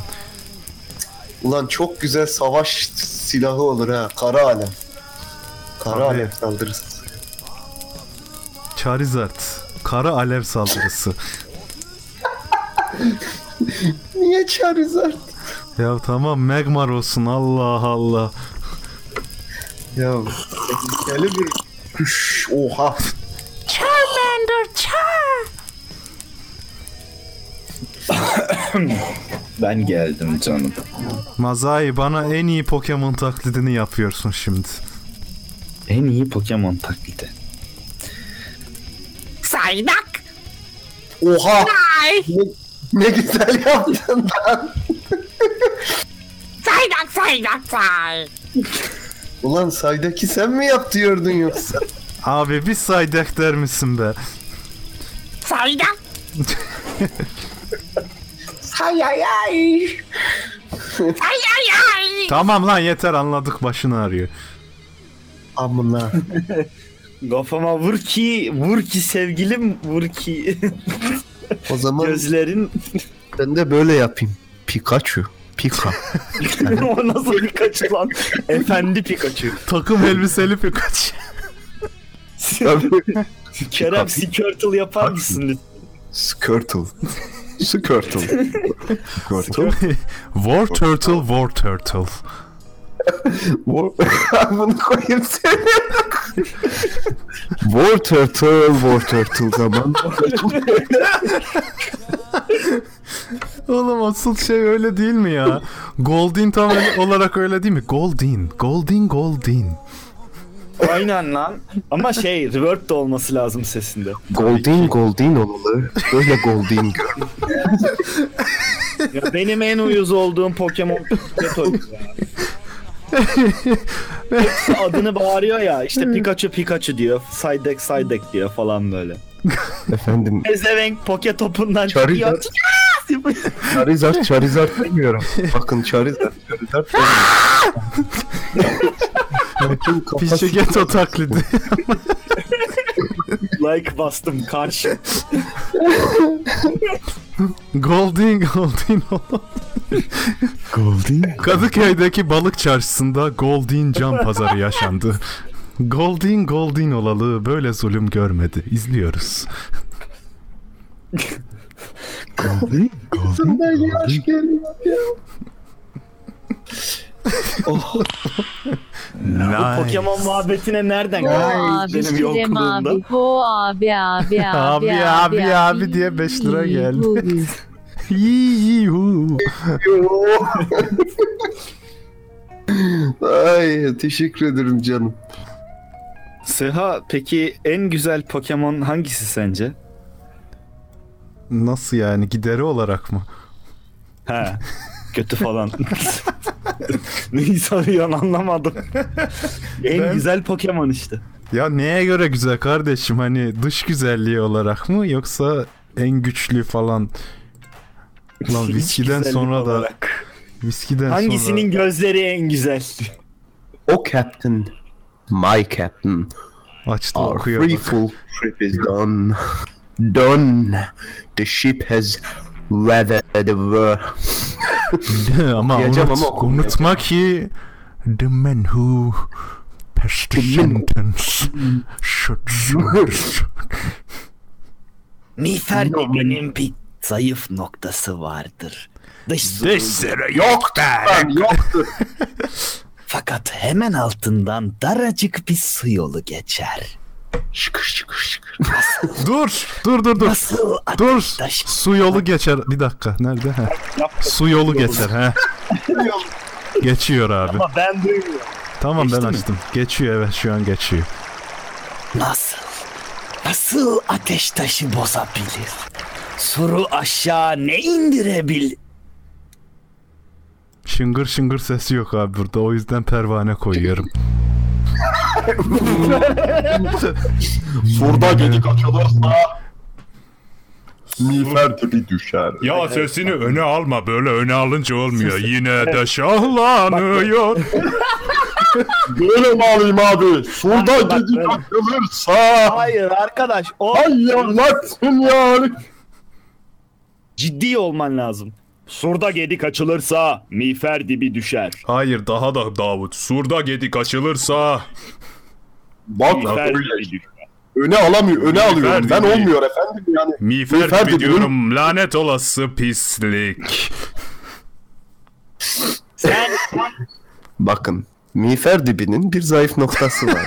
Ulan çok güzel savaş silahı olur ha. Kara alem. Kara alem saldırısı. Charizard. Kara alev saldırısı. Niye Charizard? ya tamam Magmar olsun Allah Allah. Ya tehlikeli bir kuş. Oha. Ben geldim canım. Mazai bana en iyi Pokemon taklidini yapıyorsun şimdi. En iyi Pokemon taklidi. Saydak. Oha. Ne, ne güzel yaptın lan. Saydak saydak say. Ulan saydaki sen mi yap diyordun yoksa? Abi bir Psyduck der misin be? Saydak. Say ay ay. Ay ay ay. Tamam lan yeter anladık başını ağrıyor. Amına. Kafama vur ki, vur ki sevgilim, vur ki O zaman gözlerin. ben de böyle yapayım. Pikachu. Pika. o nasıl Pikachu lan? Efendi Pikachu. Takım elbiseli Pikachu. Kerem Squirtle yapar mısın lütfen? Skirtle. Skirtle. Skirtle. War Turtle, War Turtle. Bunu koyayım seni. War Turtle, War Turtle zaman. Oğlum asıl şey öyle değil mi ya? Goldin tam öyle- olarak öyle değil mi? Goldin, Goldin, Goldin. Aynen lan. Ama şey, reverb de olması lazım sesinde. Goldin Goldin olmalı. Böyle Goldin gör. Ya benim en uyuz olduğum Pokemon Pikachu ya. Hepsi adını bağırıyor ya. İşte Pikachu Pikachu diyor. Psyduck Psyduck diyor falan böyle. Efendim Ezevenk poke topundan Charizard. çıkıyor. Charizard Charizard demiyorum. Bakın Charizard Charizard demiyorum. Bütün kafası Pişegeto taklidi. like bastım karşı. Goldin, Goldin. Goldin. Kadıköy'deki balık çarşısında Goldin cam pazarı yaşandı. Goldin Goldin olalı böyle zulüm görmedi. İzliyoruz. Goldin. Goldin. yaş geliyor ya. Oh, Nice. Pokemon muhabbetine nereden geldi abi benim Kerem yokluğumda? abi. Ho abi abi abi Abi, abi, abi diye beş lira geldi. Hu. Yii-hu. yo. Ay teşekkür ederim canım. Sıha peki en güzel Pokemon hangisi sence? Nasıl yani gideri olarak mı? He. Kötü falan. Neyi soruyorsun anlamadım. en Ben- güzel Pokemon işte. Ya neye göre güzel kardeşim hani dış güzelliği olarak mı yoksa en güçlü falan Lan viskiden sonra da olarak. viskiden Hangisinin gözleri en güzel? O captain. My captain. sonra açtı Our okuyor free full trip is done. Done. The ship has weathered the world. ama Diyeceğim unut, ama unutma ki the men who pass the The sentence should should- Miğfer benim bir zayıf noktası vardır. Dış sürü yok Lan yoktur. Fakat hemen altından daracık bir su yolu geçer. Şıkır şıkır şıkır. Dur dur dur dur. Nasıl Dur. ateş Su yolu geçer. Bir dakika. Nerede? Ha. Su yolu geçer. ha. Geçiyor abi. Ama ben duymuyorum. Tamam ben Geçti mi? açtım. Geçiyor evet şu an geçiyor. Nasıl? Nasıl ateş taşı bozabilir? Suru aşağı ne indirebil? Şıngır şıngır sesi yok abi burada. O yüzden pervane koyuyorum. Surda gedik açılırsa miğfer gibi düşer. Ya sesini öne alma. Böyle öne alınca olmuyor. Yine de şahlanıyor. Böyle mi alayım abi? Surda gedik açılırsa Hayır arkadaş o hayırlatsın yani. ciddi olman lazım. Surda gedik açılırsa miğfer dibi düşer. Hayır daha da Davut. Surda gedik açılırsa. Bak Miğfer öyle. dibi düşer. Öne alamıyor, öne alıyorum. Ben dibi. olmuyor efendim yani. Miğfer, Miğfer gibi dibinin- diyorum. Lanet olası pislik. Sen Bakın miğfer dibinin bir zayıf noktası var.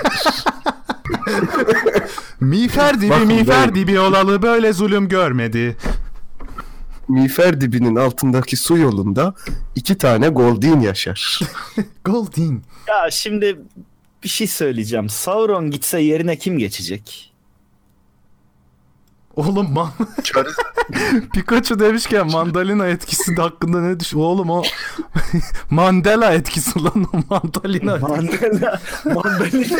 Miğfer dibi Bakın miğfer ben- dibi olalı böyle zulüm görmedi. Miğfer dibinin altındaki su yolunda iki tane goldin yaşar. Goldin. ya şimdi bir şey söyleyeceğim. Sauron gitse yerine kim geçecek? Oğlum man Pikachu demişken mandalina etkisi de hakkında ne düş? Oğlum o Mandela etkisi lan o mandalina. Mandela, mandalina.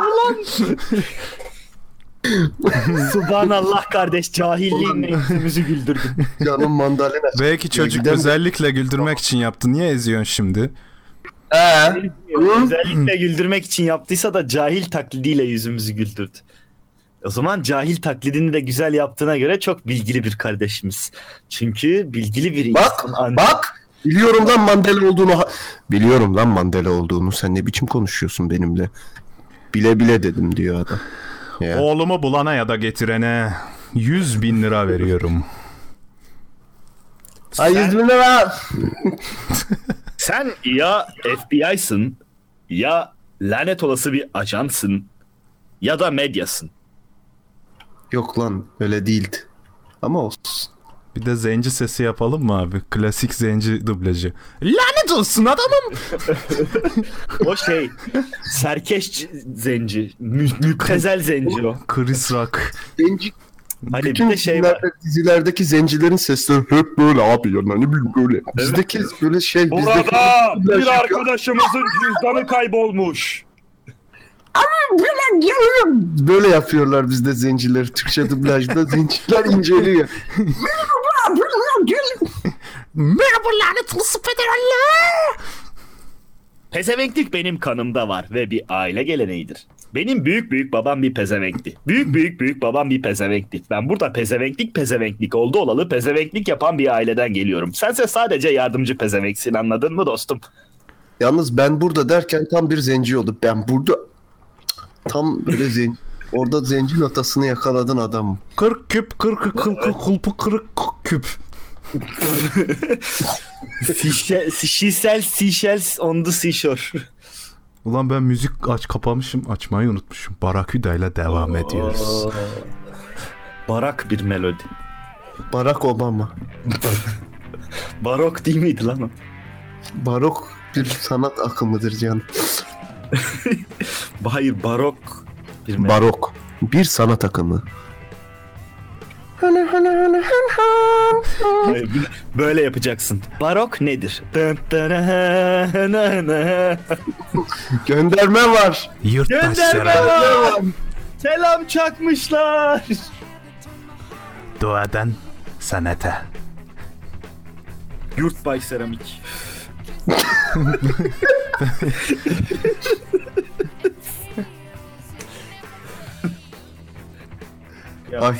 Ulan. Subhanallah kardeş cahilliğinle yüzümüzü güldürdün. Canım mandalina. Belki çocuk giden- özellikle güldürmek için yaptı. Niye eziyorsun şimdi? Özellikle güldürmek için yaptıysa da cahil taklidiyle yüzümüzü güldürdü. O zaman cahil taklidini de güzel yaptığına göre çok bilgili bir kardeşimiz. Çünkü bilgili bir Bak, insan ancak- bak. Biliyorum lan Mandela olduğunu. Biliyorum lan Mandela olduğunu. Sen ne biçim konuşuyorsun benimle? Bile bile dedim diyor adam. Ya. Oğlumu bulana ya da getirene 100 bin lira veriyorum. Ay yüz bin lira. Sen ya FBI'sın ya lanet olası bir ajansın ya da medyasın. Yok lan öyle değildi. Ama olsun. Bir de zenci sesi yapalım mı abi? Klasik zenci dublajı. Lanet olsun adamım. O şey serkeş zenci, mü- müptezel zenci o. Chris Rock. Zenci, Hani bütün bir de şey var. dizilerde, dizilerdeki zencilerin sesleri hep böyle abi ya ne bileyim böyle. Bizdeki böyle şey bizdeki bir arkadaşımızın cüzdanı kaybolmuş. Böyle diyorum. böyle yapıyorlar bizde zenciler. Türkçe dublajda zenciler inceliyor. Merhaba lanet olası federaller. Pezevenklik benim kanımda var ve bir aile geleneğidir. Benim büyük büyük babam bir pezevenkti. Büyük büyük büyük babam bir pezevenkti. Ben burada pezevenklik pezevenklik oldu olalı pezevenklik yapan bir aileden geliyorum. Sense sadece yardımcı pezevenksin anladın mı dostum? Yalnız ben burada derken tam bir zenci oldu. Ben burada tam böyle zenci. Orada zenci notasını yakaladın adam. 40 küp 40 40 40 kulpu 40 küp. Seashell, Seashell, Seashells on the seashore. Ulan ben müzik aç kapamışım açmayı unutmuşum. Baraküda ile devam ediyoruz. Barak bir melodi. Barack Obama. Barok değil miydi lan o? Barok bir sanat akımıdır canım. Hayır barok bir melodi. Barok. Bir sanat akımı. Hayır, Böyle yapacaksın. Barok nedir? Gönderme var. Gönderme Yurttaşlara var. Selam çakmışlar. duadan sanata. Yurtbay seramik. Ay.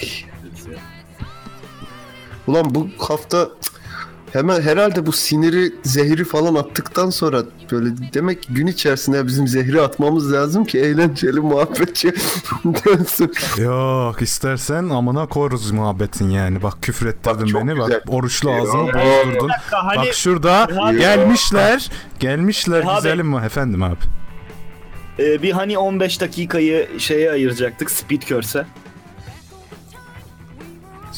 Ulan bu hafta hemen herhalde bu siniri zehri falan attıktan sonra böyle demek ki gün içerisinde bizim zehri atmamız lazım ki eğlenceli muhabbetçi dönsün. Yok istersen amına koyarız muhabbetin yani. Bak küfür ettirdin Bak, beni. güzel. Bak oruçlu ağzımı Ya. bozdurdun. Hani Bak şurada Abi- gelmişler. Gelmişler Abi. güzelim mi efendim abi. e, bir hani 15 dakikayı şeye ayıracaktık Speed Curse'e.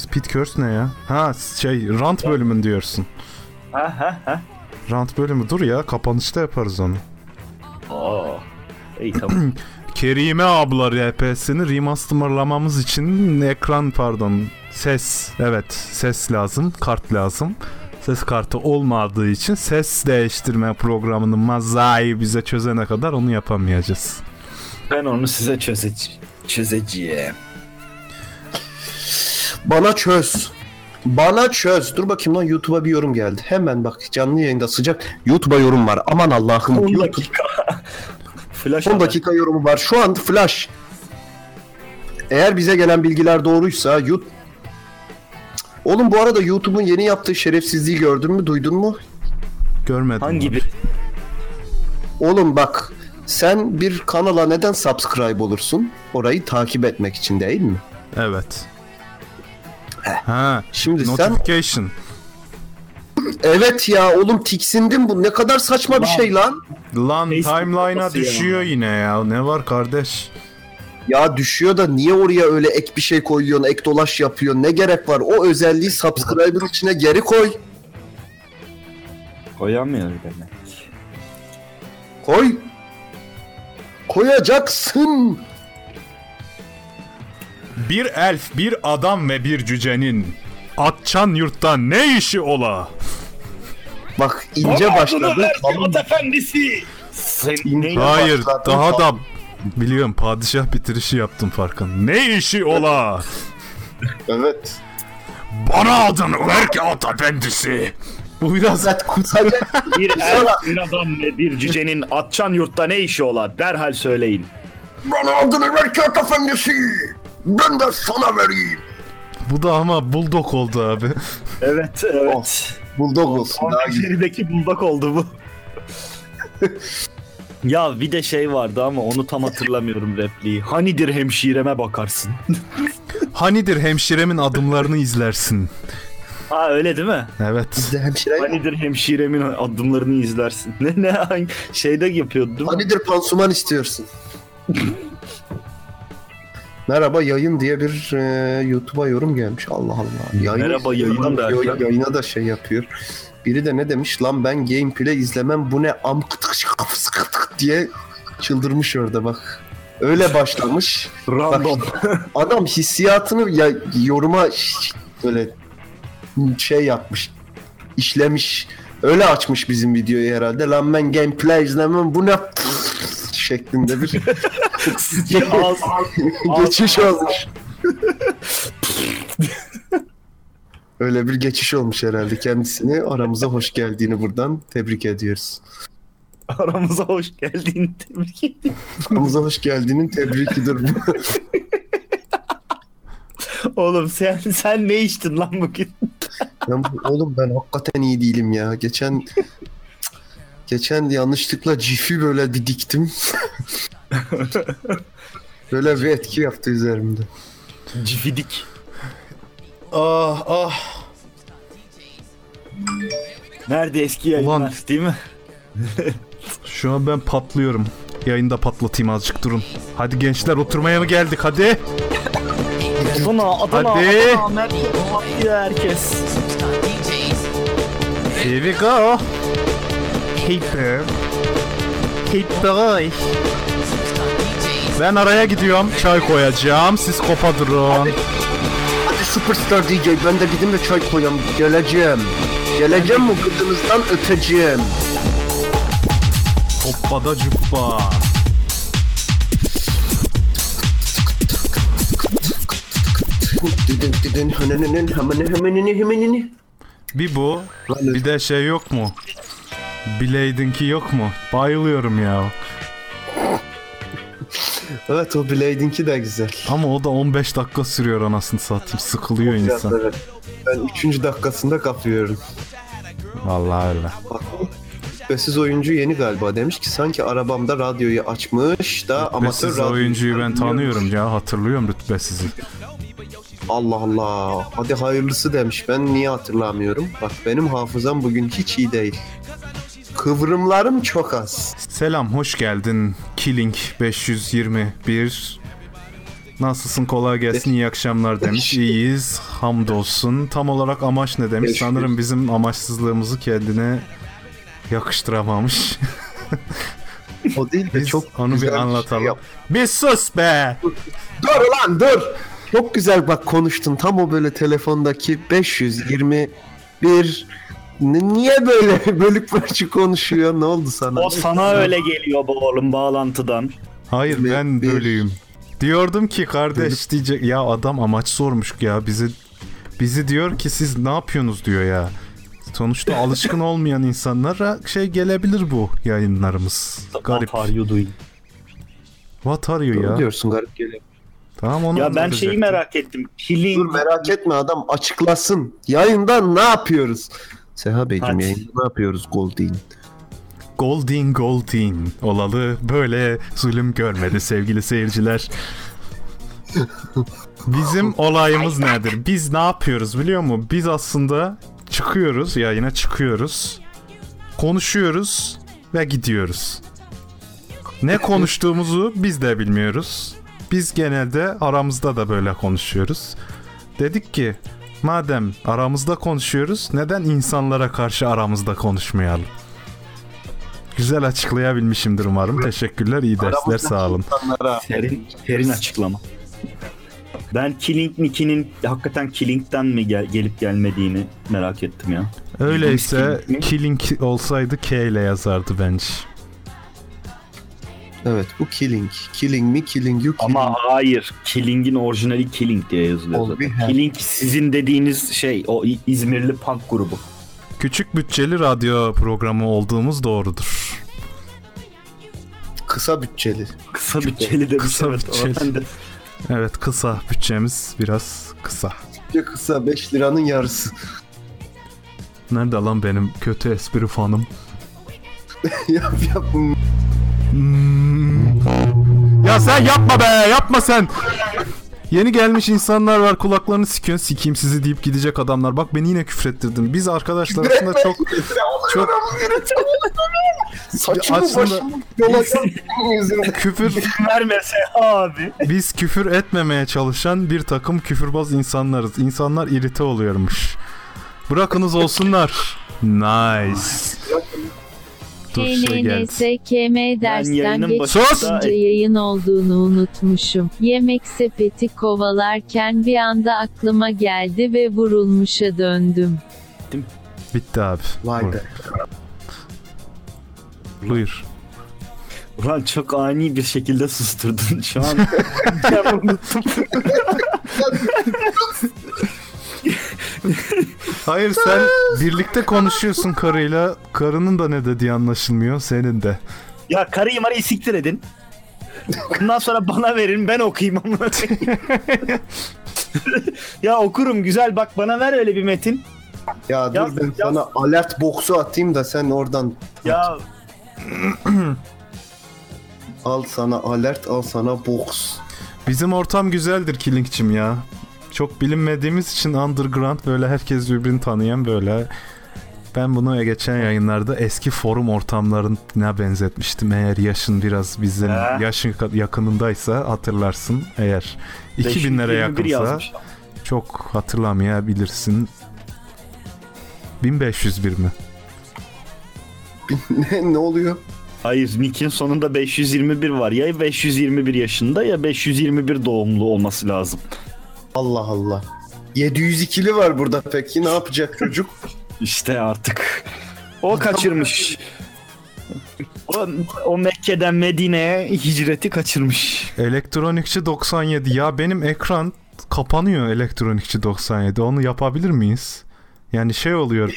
Speed Curse ne ya? Ha şey rant bölümün diyorsun. Ha ha ha. Rant bölümü dur ya kapanışta yaparız onu. Oo. İyi tamam. Kerime abla RP'sini remasterlamamız için ekran pardon ses evet ses lazım kart lazım. Ses kartı olmadığı için ses değiştirme programını Mazai bize çözene kadar onu yapamayacağız. Ben onu size çözeceğim. Çözeceğim. Bana çöz. Bana çöz. Dur bakayım lan YouTube'a bir yorum geldi. Hemen bak canlı yayında sıcak YouTube'a yorum var. Aman Allah'ım. 10 YouTube- dakika. Flash 10 haber. dakika yorumu var. Şu an flash. Eğer bize gelen bilgiler doğruysa YouTube... Oğlum bu arada YouTube'un yeni yaptığı şerefsizliği gördün mü? Duydun mu? Görmedim. Hangi bir? Oğlum bak sen bir kanala neden subscribe olursun? Orayı takip etmek için değil mi? Evet. Ha, Şimdi sen notification. evet ya oğlum tiksindim bu ne kadar saçma bir şey lan. Lan timeline'a kafası ya. düşüyor yine ya. Ne var kardeş? Ya düşüyor da niye oraya öyle ek bir şey koyuyorsun, ek dolaş yapıyorsun? Ne gerek var? O özelliği subscriber içine geri koy. Koyamıyor demek. Koy. Koyacaksın. Bir elf, bir adam ve bir cücenin Atçan yurtta ne işi ola? Bak ince başladı. Kalın efendisi. Sen? Hayır, başladın daha da biliyorum padişah bitirişi yaptım farkın. Ne işi ola? Evet. Bana adını ver ki at efendisi. Bu biraz Zaten kusacak. Bir elf, bir adam ve bir cücenin Atçan yurtta ne işi ola? Derhal söyleyin. Bana adını ver kağıt efendisi. Ben de sana vereyim. bu da ama bulldog oldu abi. Evet, evet. Bulldog olsun. Daha güzel. Gerideki buldak oldu bu. ya bir de şey vardı ama onu tam hatırlamıyorum repliği. Hanidir hemşireme bakarsın. Hanidir hemşiremin adımlarını izlersin. ha öyle değil mi? Evet. Bizde hemşire. Hanidir hemşiremin adımlarını izlersin. Ne ne hangi şeyde yapıyordu değil mi? Hanidir pansuman istiyorsun. Merhaba yayın diye bir e, YouTube'a yorum gelmiş. Allah Allah. Yayın, Merhaba yayın derken. Yayın- Yayına da şey yapıyor. Biri de ne demiş lan ben gameplay izlemem bu ne am diye çıldırmış orada bak. Öyle başlamış. Random. Adam hissiyatını ya, yoruma böyle şey yapmış. işlemiş. Öyle açmış bizim videoyu herhalde. Lan ben gameplay izlemem bu ne şeklinde bir geçiş olmuş. Öyle bir geçiş olmuş herhalde. Kendisini aramıza hoş geldiğini buradan tebrik ediyoruz. Aramıza hoş geldin tebrik ederim. Aramıza hoş geldiğinin tebrikidir bu. Oğlum sen sen ne içtin lan bugün? Ben, oğlum ben hakikaten iyi değilim ya. Geçen geçen yanlışlıkla cifi böyle bir diktim. böyle bir etki yaptı üzerimde. Cifidik. Ah ah. Nerede eski yayınlar Ulan. değil mi? Şu an ben patlıyorum. Yayında patlatayım azıcık durun. Hadi gençler oturmaya mı geldik hadi? Adana, Adana, Hadi. Adana, merkez herkes. Here we go. Hey bird. Boy. Ben araya gidiyorum. Çay koyacağım. Siz kopa durun. Hadi Superstar DJ ben de gideyim de çay koyayım. Geleceğim. Geleceğim mi kızınızdan öteceğim. Hoppa da cuppa. Didin didin hınınının hemenini hemenini hemenini. Bir bu. Bir de şey yok mu? Blade'inki yok mu? Bayılıyorum ya. Evet o Blade'inki de güzel. Ama o da 15 dakika sürüyor anasını satayım. Sıkılıyor insan. Evet. Ben 3. dakikasında kapıyorum. Vallahi öyle. Rütbesiz oyuncu yeni galiba demiş ki sanki arabamda radyoyu açmış da amatör Rütbesiz radyo oyuncuyu ben tanıyorum ya. Hatırlıyorum rütbesizi. Allah Allah. Hadi hayırlısı demiş. Ben niye hatırlamıyorum? Bak benim hafızam bugün hiç iyi değil. Kıvrımlarım çok az. Selam, hoş geldin. Killing 521. Nasılsın? Kolay gelsin. iyi akşamlar demiş. İyiyiz. Hamdolsun. Tam olarak amaç ne demiş? Sanırım bizim amaçsızlığımızı kendine yakıştıramamış. O değil de Biz çok onu güzel bir şey anlatalım. yap- bir sus be! Dur lan dur. Çok güzel bak konuştun. Tam o böyle telefondaki 521 N- niye böyle bölük bölük konuşuyor? Ne oldu sana? O sana öyle geliyor bu oğlum bağlantıdan. Hayır Bir- ben bir- bölüyüm. Diyordum ki kardeş diyecek ya adam amaç sormuş ya bizi bizi diyor ki siz ne yapıyorsunuz diyor ya. Sonuçta alışkın olmayan insanlara şey gelebilir bu yayınlarımız. Garip. What are you doing? What are you Doğru ya? diyorsun garip geliyor. Tamam onu Ya ben şeyi merak ettim. Killing. Dur merak etme adam açıklasın. Yayında ne yapıyoruz? Seha Beyciğim yayında ne yapıyoruz Goldin? Goldin Goldin olalı böyle zulüm görmedi sevgili seyirciler. Bizim olayımız nedir? Biz ne yapıyoruz biliyor musun? Biz aslında çıkıyoruz yayına çıkıyoruz. Konuşuyoruz ve gidiyoruz. Ne konuştuğumuzu biz de bilmiyoruz. Biz genelde aramızda da böyle konuşuyoruz. Dedik ki madem aramızda konuşuyoruz neden insanlara karşı aramızda konuşmayalım? Güzel açıklayabilmişimdir umarım. Teşekkürler, iyi dersler, sağ olun. Serin, serin açıklama. Ben Killing Nicky'nin hakikaten Killing'den mi gel- gelip gelmediğini merak ettim ya. Öyleyse? Killing olsaydı K ile yazardı bence. Evet bu killing. Killing mi killing you killing. Ama hayır. Killing'in orijinali Killing diye yazılıyor zaten. her. Killing sizin dediğiniz şey o İzmirli punk grubu. Küçük bütçeli radyo programı olduğumuz doğrudur. kısa bütçeli. Kısa bütçeli demiş Kısa evet. bütçeli. Ben de- Evet kısa bütçemiz biraz kısa. Bütçe kısa 5 liranın yarısı. Nerede lan benim kötü espri fanım? yap yap. Hmm. Ya sen yapma be yapma sen. Yeni gelmiş insanlar var kulaklarını sikiyorsun sikeyim sizi deyip gidecek adamlar. Bak beni yine küfrettirdin. Biz arkadaşlar arasında çok çok Saçımı Aslında- başımı küfür Vermese abi. Biz küfür etmemeye çalışan bir takım küfürbaz insanlarız. İnsanlar irite oluyormuş. Bırakınız olsunlar. Nice. Dur şey geldi. KNNSKM dersten yayının geçince yayın olduğunu unutmuşum. Yemek sepeti kovalarken bir anda aklıma geldi ve vurulmuşa döndüm. Bitti abi. Vay be. Buyur. Ulan çok ani bir şekilde susturdun şu an. ben unuttum. Hayır sen birlikte konuşuyorsun karıyla. Karının da ne dediği anlaşılmıyor. Senin de. Ya karıyı marıyı siktir edin. Bundan sonra bana verin ben okuyayım ama. ya okurum güzel bak bana ver öyle bir metin. Ya dur Yaz, ben yaz. sana alert box'u atayım da sen oradan Ya al sana alert al sana box. Bizim ortam güzeldir Killing'cim ya. Çok bilinmediğimiz için underground böyle herkes birbirini tanıyan böyle. Ben bunu geçen yayınlarda eski forum ortamlarına benzetmiştim. Eğer yaşın biraz bizim He. yaşın yakınındaysa hatırlarsın. Eğer 2000'lere 521 yakınsa yazmış. çok hatırlamayabilirsin. 1501 mi? ne, ne oluyor? Hayır Nick'in sonunda 521 var. Ya 521 yaşında ya 521 doğumlu olması lazım. Allah Allah. 702'li var burada peki ne yapacak çocuk? İşte artık. O kaçırmış. O, o Mekke'den Medine'ye hicreti kaçırmış. Elektronikçi 97. Ya benim ekran kapanıyor elektronikçi 97. Onu yapabilir miyiz? Yani şey oluyor.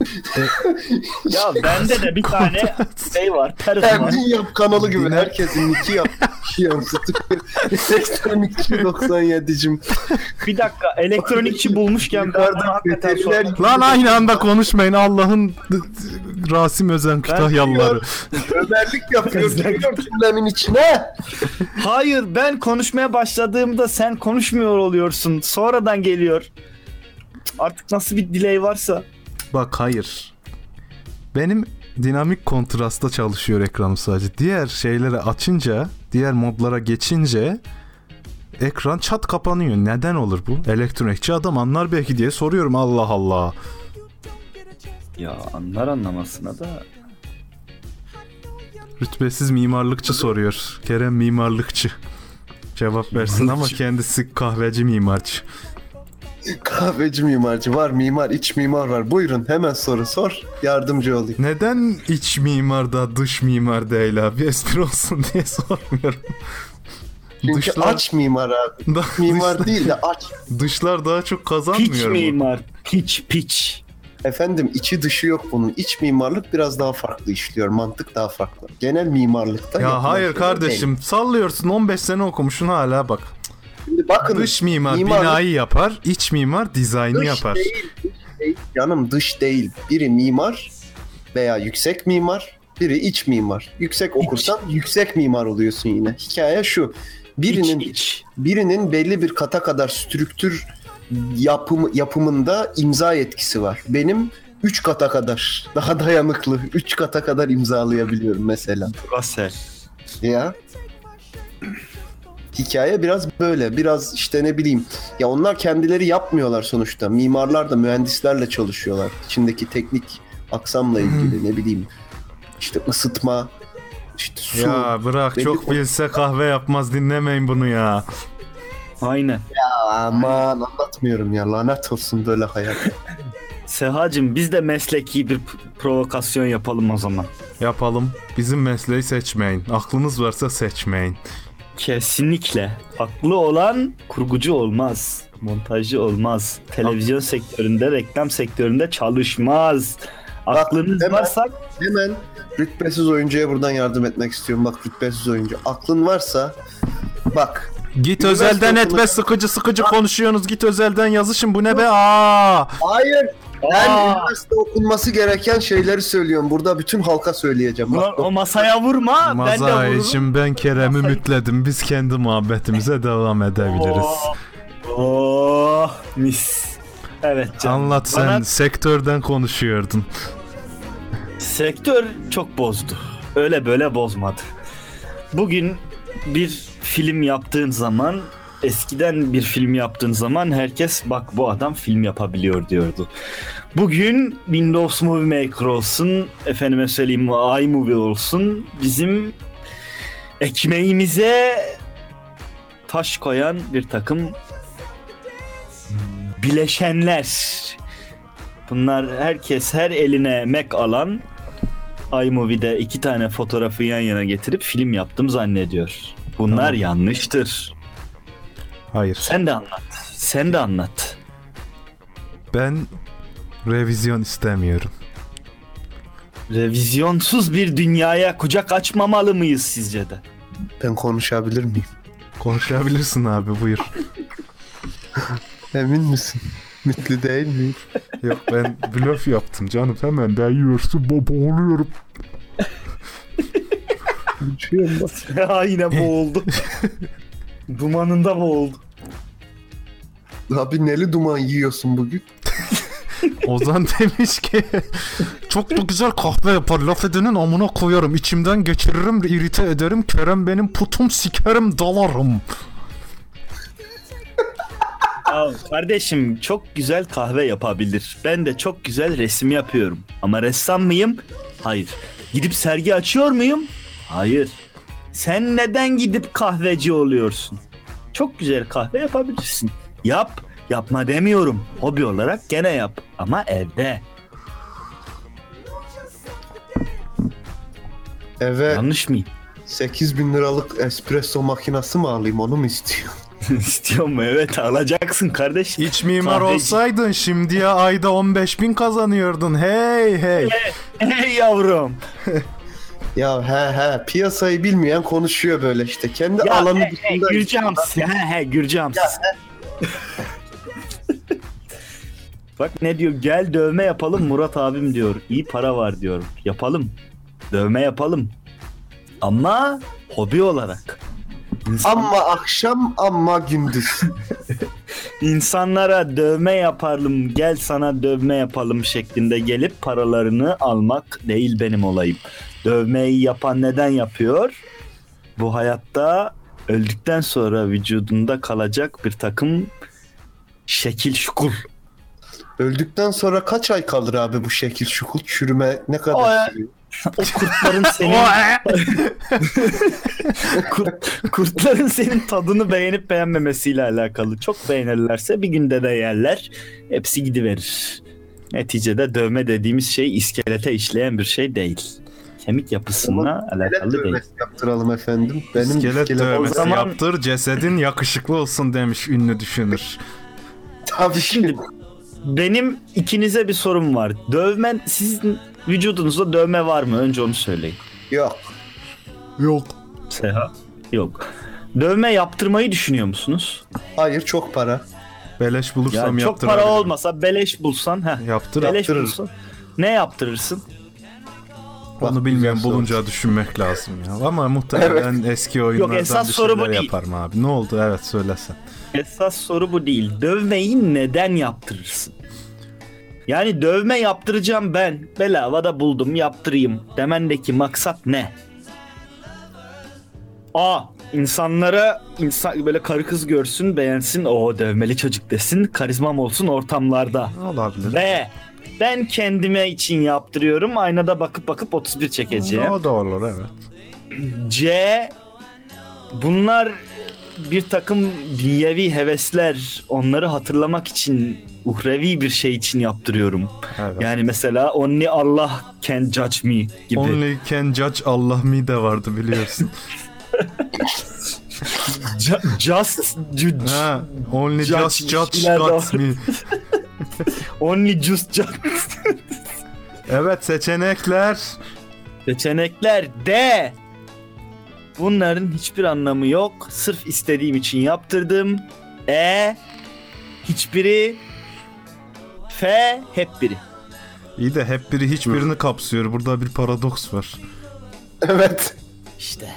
Ya bende de bir tane şey var. Pers var. Yap kanalı gibi herkesin iki yap. iki yansıtıyor. 82 97'cim. Bir dakika elektronikçi bulmuşken ben hakikaten veteriner Lan aynı anda konuşmayın Allah'ın Rasim Özen Kütahyalıları. Ömerlik yapıyor. Giriyor cümlemin içine. Hayır ben konuşmaya başladığımda sen konuşmuyor oluyorsun. Sonradan geliyor. Artık nasıl bir delay varsa. Bak hayır. Benim dinamik kontrasta çalışıyor ekranım sadece. Diğer şeyleri açınca, diğer modlara geçince ekran çat kapanıyor. Neden olur bu? Elektronikçi adam anlar belki diye soruyorum Allah Allah. Ya anlar anlamasına da. Rütbesiz mimarlıkçı soruyor. Kerem mimarlıkçı. Cevap versin ama kendisi kahveci mimarcı. Kahveci mimarcı var, mimar, iç mimar var. Buyurun hemen soru sor. Yardımcı olayım. Neden iç mimar da dış mimar değil abi? Espri olsun diye sormuyorum. Çünkü Dışlar- aç mimar abi. Da- Mimar dışlar, değil de aç. dışlar daha çok Piç kazanmıyor mu? mimar. Piç piç. Efendim içi dışı yok bunun. İç mimarlık biraz daha farklı işliyor. Mantık daha farklı. Genel mimarlıkta Ya hayır kardeşim sallıyorsun 15 sene okumuşsun hala bak. Şimdi bakın Dış mimar mimarlık- binayı yapar, iç mimar dizaynı Dış yapar. değil, dış değil. Canım dış değil. Biri mimar veya yüksek mimar, biri iç mimar. Yüksek okursan yüksek mimar oluyorsun yine. Hikaye şu. Birinin İç iç. birinin belli bir kata kadar strüktür yapım, yapımında imza yetkisi var. Benim 3 kata kadar daha dayanıklı 3 kata kadar imzalayabiliyorum mesela. Russell. Ya. Hikaye biraz böyle. Biraz işte ne bileyim. Ya onlar kendileri yapmıyorlar sonuçta. Mimarlar da mühendislerle çalışıyorlar. İçindeki teknik aksamla ilgili ne bileyim. İşte ısıtma, işte su. Ya bırak belli çok bilse kahve yapmaz dinlemeyin bunu ya. Aynen. Aman anlatmıyorum ya. Lanet olsun böyle hayat. Sehacım biz de mesleki bir provokasyon yapalım o zaman. Yapalım. Bizim mesleği seçmeyin. Aklınız varsa seçmeyin. Kesinlikle. Haklı olan kurgucu olmaz. Montajcı olmaz. Televizyon sektöründe, reklam sektöründe çalışmaz. Aklınız hemen- varsa Hemen rütbesiz oyuncuya buradan yardım etmek istiyorum. Bak rütbesiz oyuncu. Aklın varsa bak Git Üniversite özelden okulu- etme sıkıcı sıkıcı konuşuyorsunuz. Git özelden yazışın bu ne be aa. Hayır. Ben Aa! üniversite okunması gereken şeyleri söylüyorum. Burada bütün halka söyleyeceğim. Ulan Bak, o masaya vurma. ben de Maza vururum. için ben Kerem'i mütledim. Biz kendi muhabbetimize devam edebiliriz. Oh mis. Evet canım. Anlat sen Bana sektörden konuşuyordun. sektör çok bozdu. Öyle böyle bozmadı. Bugün bir film yaptığın zaman eskiden bir film yaptığın zaman herkes bak bu adam film yapabiliyor diyordu. Bugün Windows Movie Maker olsun, efendime söyleyeyim iMovie olsun bizim ekmeğimize taş koyan bir takım bileşenler. Bunlar herkes her eline Mac alan iMovie'de iki tane fotoğrafı yan yana getirip film yaptım zannediyor. Bunlar Tamam. yanlıştır. Hayır. Sen de anlat. Sen de anlat. Ben revizyon istemiyorum. Revizyonsuz bir dünyaya kucak açmamalı mıyız sizce de? ben konuşabilir miyim? Konuşabilirsin abi buyur. Emin misin? Mutlu değil miyim? Yok ben blöf yaptım canım. Hemen değiyorsun baba oluyorum. Konuşuyorum bak. ya yine boğuldu. Dumanında boğuldu. Abi neli duman yiyorsun bugün? Ozan demiş ki çok da güzel kahve yapar laf edenin amına koyarım içimden geçiririm irite ederim Kerem benim putum sikerim dalarım. Ya kardeşim çok güzel kahve yapabilir. Ben de çok güzel resim yapıyorum. Ama ressam mıyım? Hayır. Gidip sergi açıyor muyum? Hayır. Sen neden gidip kahveci oluyorsun? Çok güzel kahve yapabilirsin. Yap. Yapma demiyorum. Hobi olarak gene yap. Ama evde. Eve Yanlış mıyım? 8 bin liralık espresso makinesi mi alayım onu mu istiyor? İstiyor mu? Evet alacaksın kardeşim. İç mimar Kahveci. olsaydın şimdiye ayda 15 bin kazanıyordun hey hey. Hey yavrum. Ya he he piyasayı bilmeyen konuşuyor böyle işte. Kendi Ya alanı he, he, dışında. Gürcams. He he Gürcams. Bak ne diyor gel dövme yapalım Murat abim diyor. İyi para var diyor. Yapalım. Dövme yapalım. Ama hobi olarak. İnsan- Ama akşam ama gündüz. insanlara dövme yapalım gel sana dövme yapalım şeklinde gelip paralarını almak değil benim olayım. Dövmeyi yapan neden yapıyor? Bu hayatta öldükten sonra vücudunda kalacak bir takım şekil şukul. Öldükten sonra kaç ay kalır abi bu şekil şukul çürüme ne O- kadar sürüyor? o kurtların senin Kurt- kurtların senin tadını beğenip beğenmemesiyle alakalı. Çok beğenirlerse bir günde de yerler. Hepsi gidiverir. Neticede dövme dediğimiz şey iskelete işleyen bir şey değil. Kemik yapısına alakalı değil. dövmesi yaptıralım efendim. Benim İskelet dövmesi zaman- yaptır cesedin yakışıklı olsun demiş ünlü düşünür. Tabii Şimdi benim ikinize bir sorum var. Dövmen sizin vücudunuzda dövme var mı? Önce onu söyleyin. Yok. Yok. Seha. Yok. Dövme yaptırmayı düşünüyor musunuz? Hayır çok para. Beleş bulursam Ya çok para olmasa beleş bulsan heh, Yaptır. beleş yaptırırım. bulsan ne yaptırırsın? Onu Bak, bilmiyorum güzel soru. bulunca düşünmek lazım ya. Ama muhtemelen eski oyunlardan esas bir soru bu değil. yaparım abi. Ne oldu? Evet söylesen. Esas soru bu değil. Dövmeyi neden yaptırırsın? Yani dövme yaptıracağım ben. Bedava buldum yaptırayım. Demendeki maksat ne? A. insanlara insan böyle karı kız görsün beğensin o dövmeli çocuk desin karizmam olsun ortamlarda. Olabilir. B. Ben kendime için yaptırıyorum aynada bakıp bakıp 31 çekeceğim. O da olur evet. C. Bunlar bir takım dünyevi hevesler. Onları hatırlamak için uhrevi bir şey için yaptırıyorum. evet. Yani mesela Only Allah can judge me gibi. Only can judge Allah me de vardı biliyorsun. Ju- just judge. ha, only Judge just judge doğru. me. Only just judge. Evet seçenekler. Seçenekler D. Bunların hiçbir anlamı yok. Sırf istediğim için yaptırdım. E. Hiçbiri. F. Hep biri. İyi de hep biri hiçbirini kapsıyor. Burada bir paradoks var. Evet. İşte.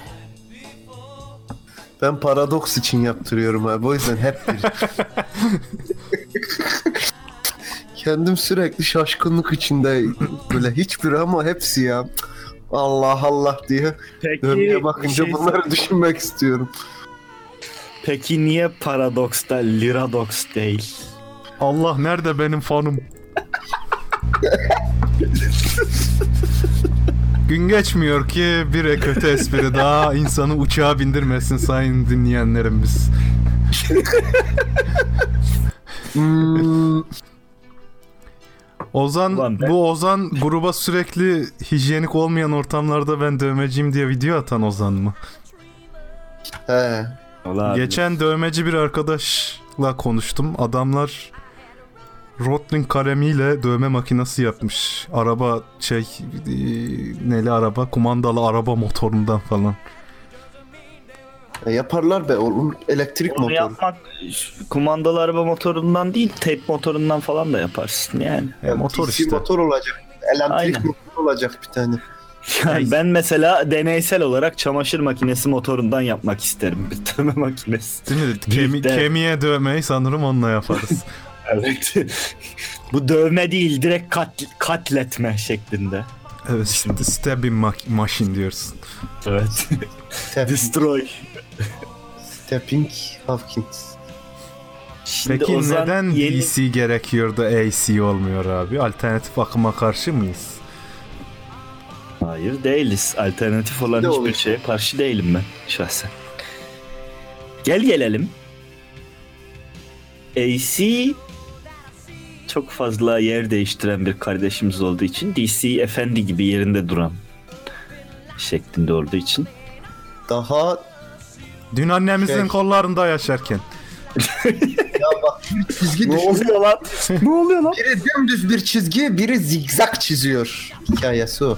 Ben paradoks için yaptırıyorum abi. O yüzden hep bir. Kendim sürekli şaşkınlık içinde böyle hiçbir ama hepsi ya. Allah Allah diye Peki, dönmeye bakınca şey- bunları düşünmek istiyorum. Peki niye paradoksta liradoks değil? Allah nerede benim fanım? Gün geçmiyor ki bir kötü espri daha insanı uçağa bindirmesin sayın dinleyenlerimiz. Hmm, Ozan Ulan ben- bu Ozan gruba sürekli hijyenik olmayan ortamlarda ben dövmeciyim diye video atan Ozan mı? he. Geçen dövmeci bir arkadaşla konuştum. Adamlar Rotling kalemiyle dövme makinesi yapmış. Araba şey e, neli araba kumandalı araba motorundan falan. E, yaparlar be oğlum. Elektrik Onu motoru. yapmak kumandalı araba motorundan değil tape motorundan falan da yaparsın yani. E, motor DC işte. motor olacak. Elektrik Aynen. motor olacak bir tane. Yani ben mesela deneysel olarak çamaşır makinesi motorundan yapmak isterim bir dövme makinesi. Değil mi? Kemi, kemiğe dövmeyi sanırım onunla yaparız. Evet. Bu dövme değil direkt kat, katletme şeklinde. evet şimdi stabbing ma- machine diyorsun. Evet. Destroy. Stepping Hawkins. Şimdi Peki Ozan neden yeni... DC gerekiyor da AC olmuyor abi? Alternatif akıma karşı mıyız? Hayır değiliz. Alternatif olan Ne hiçbir olur? şeye karşı değilim ben şahsen. Gel gelelim. AC çok fazla yer değiştiren bir kardeşimiz olduğu için DC efendi gibi yerinde duran şeklinde olduğu için. Daha Dün annemizin Şey- kollarında yaşarken. ya bak bir çizgi Ne oluyor lan? ne oluyor lan? Biri dümdüz bir çizgi, biri zigzag çiziyor. Hikayesi o.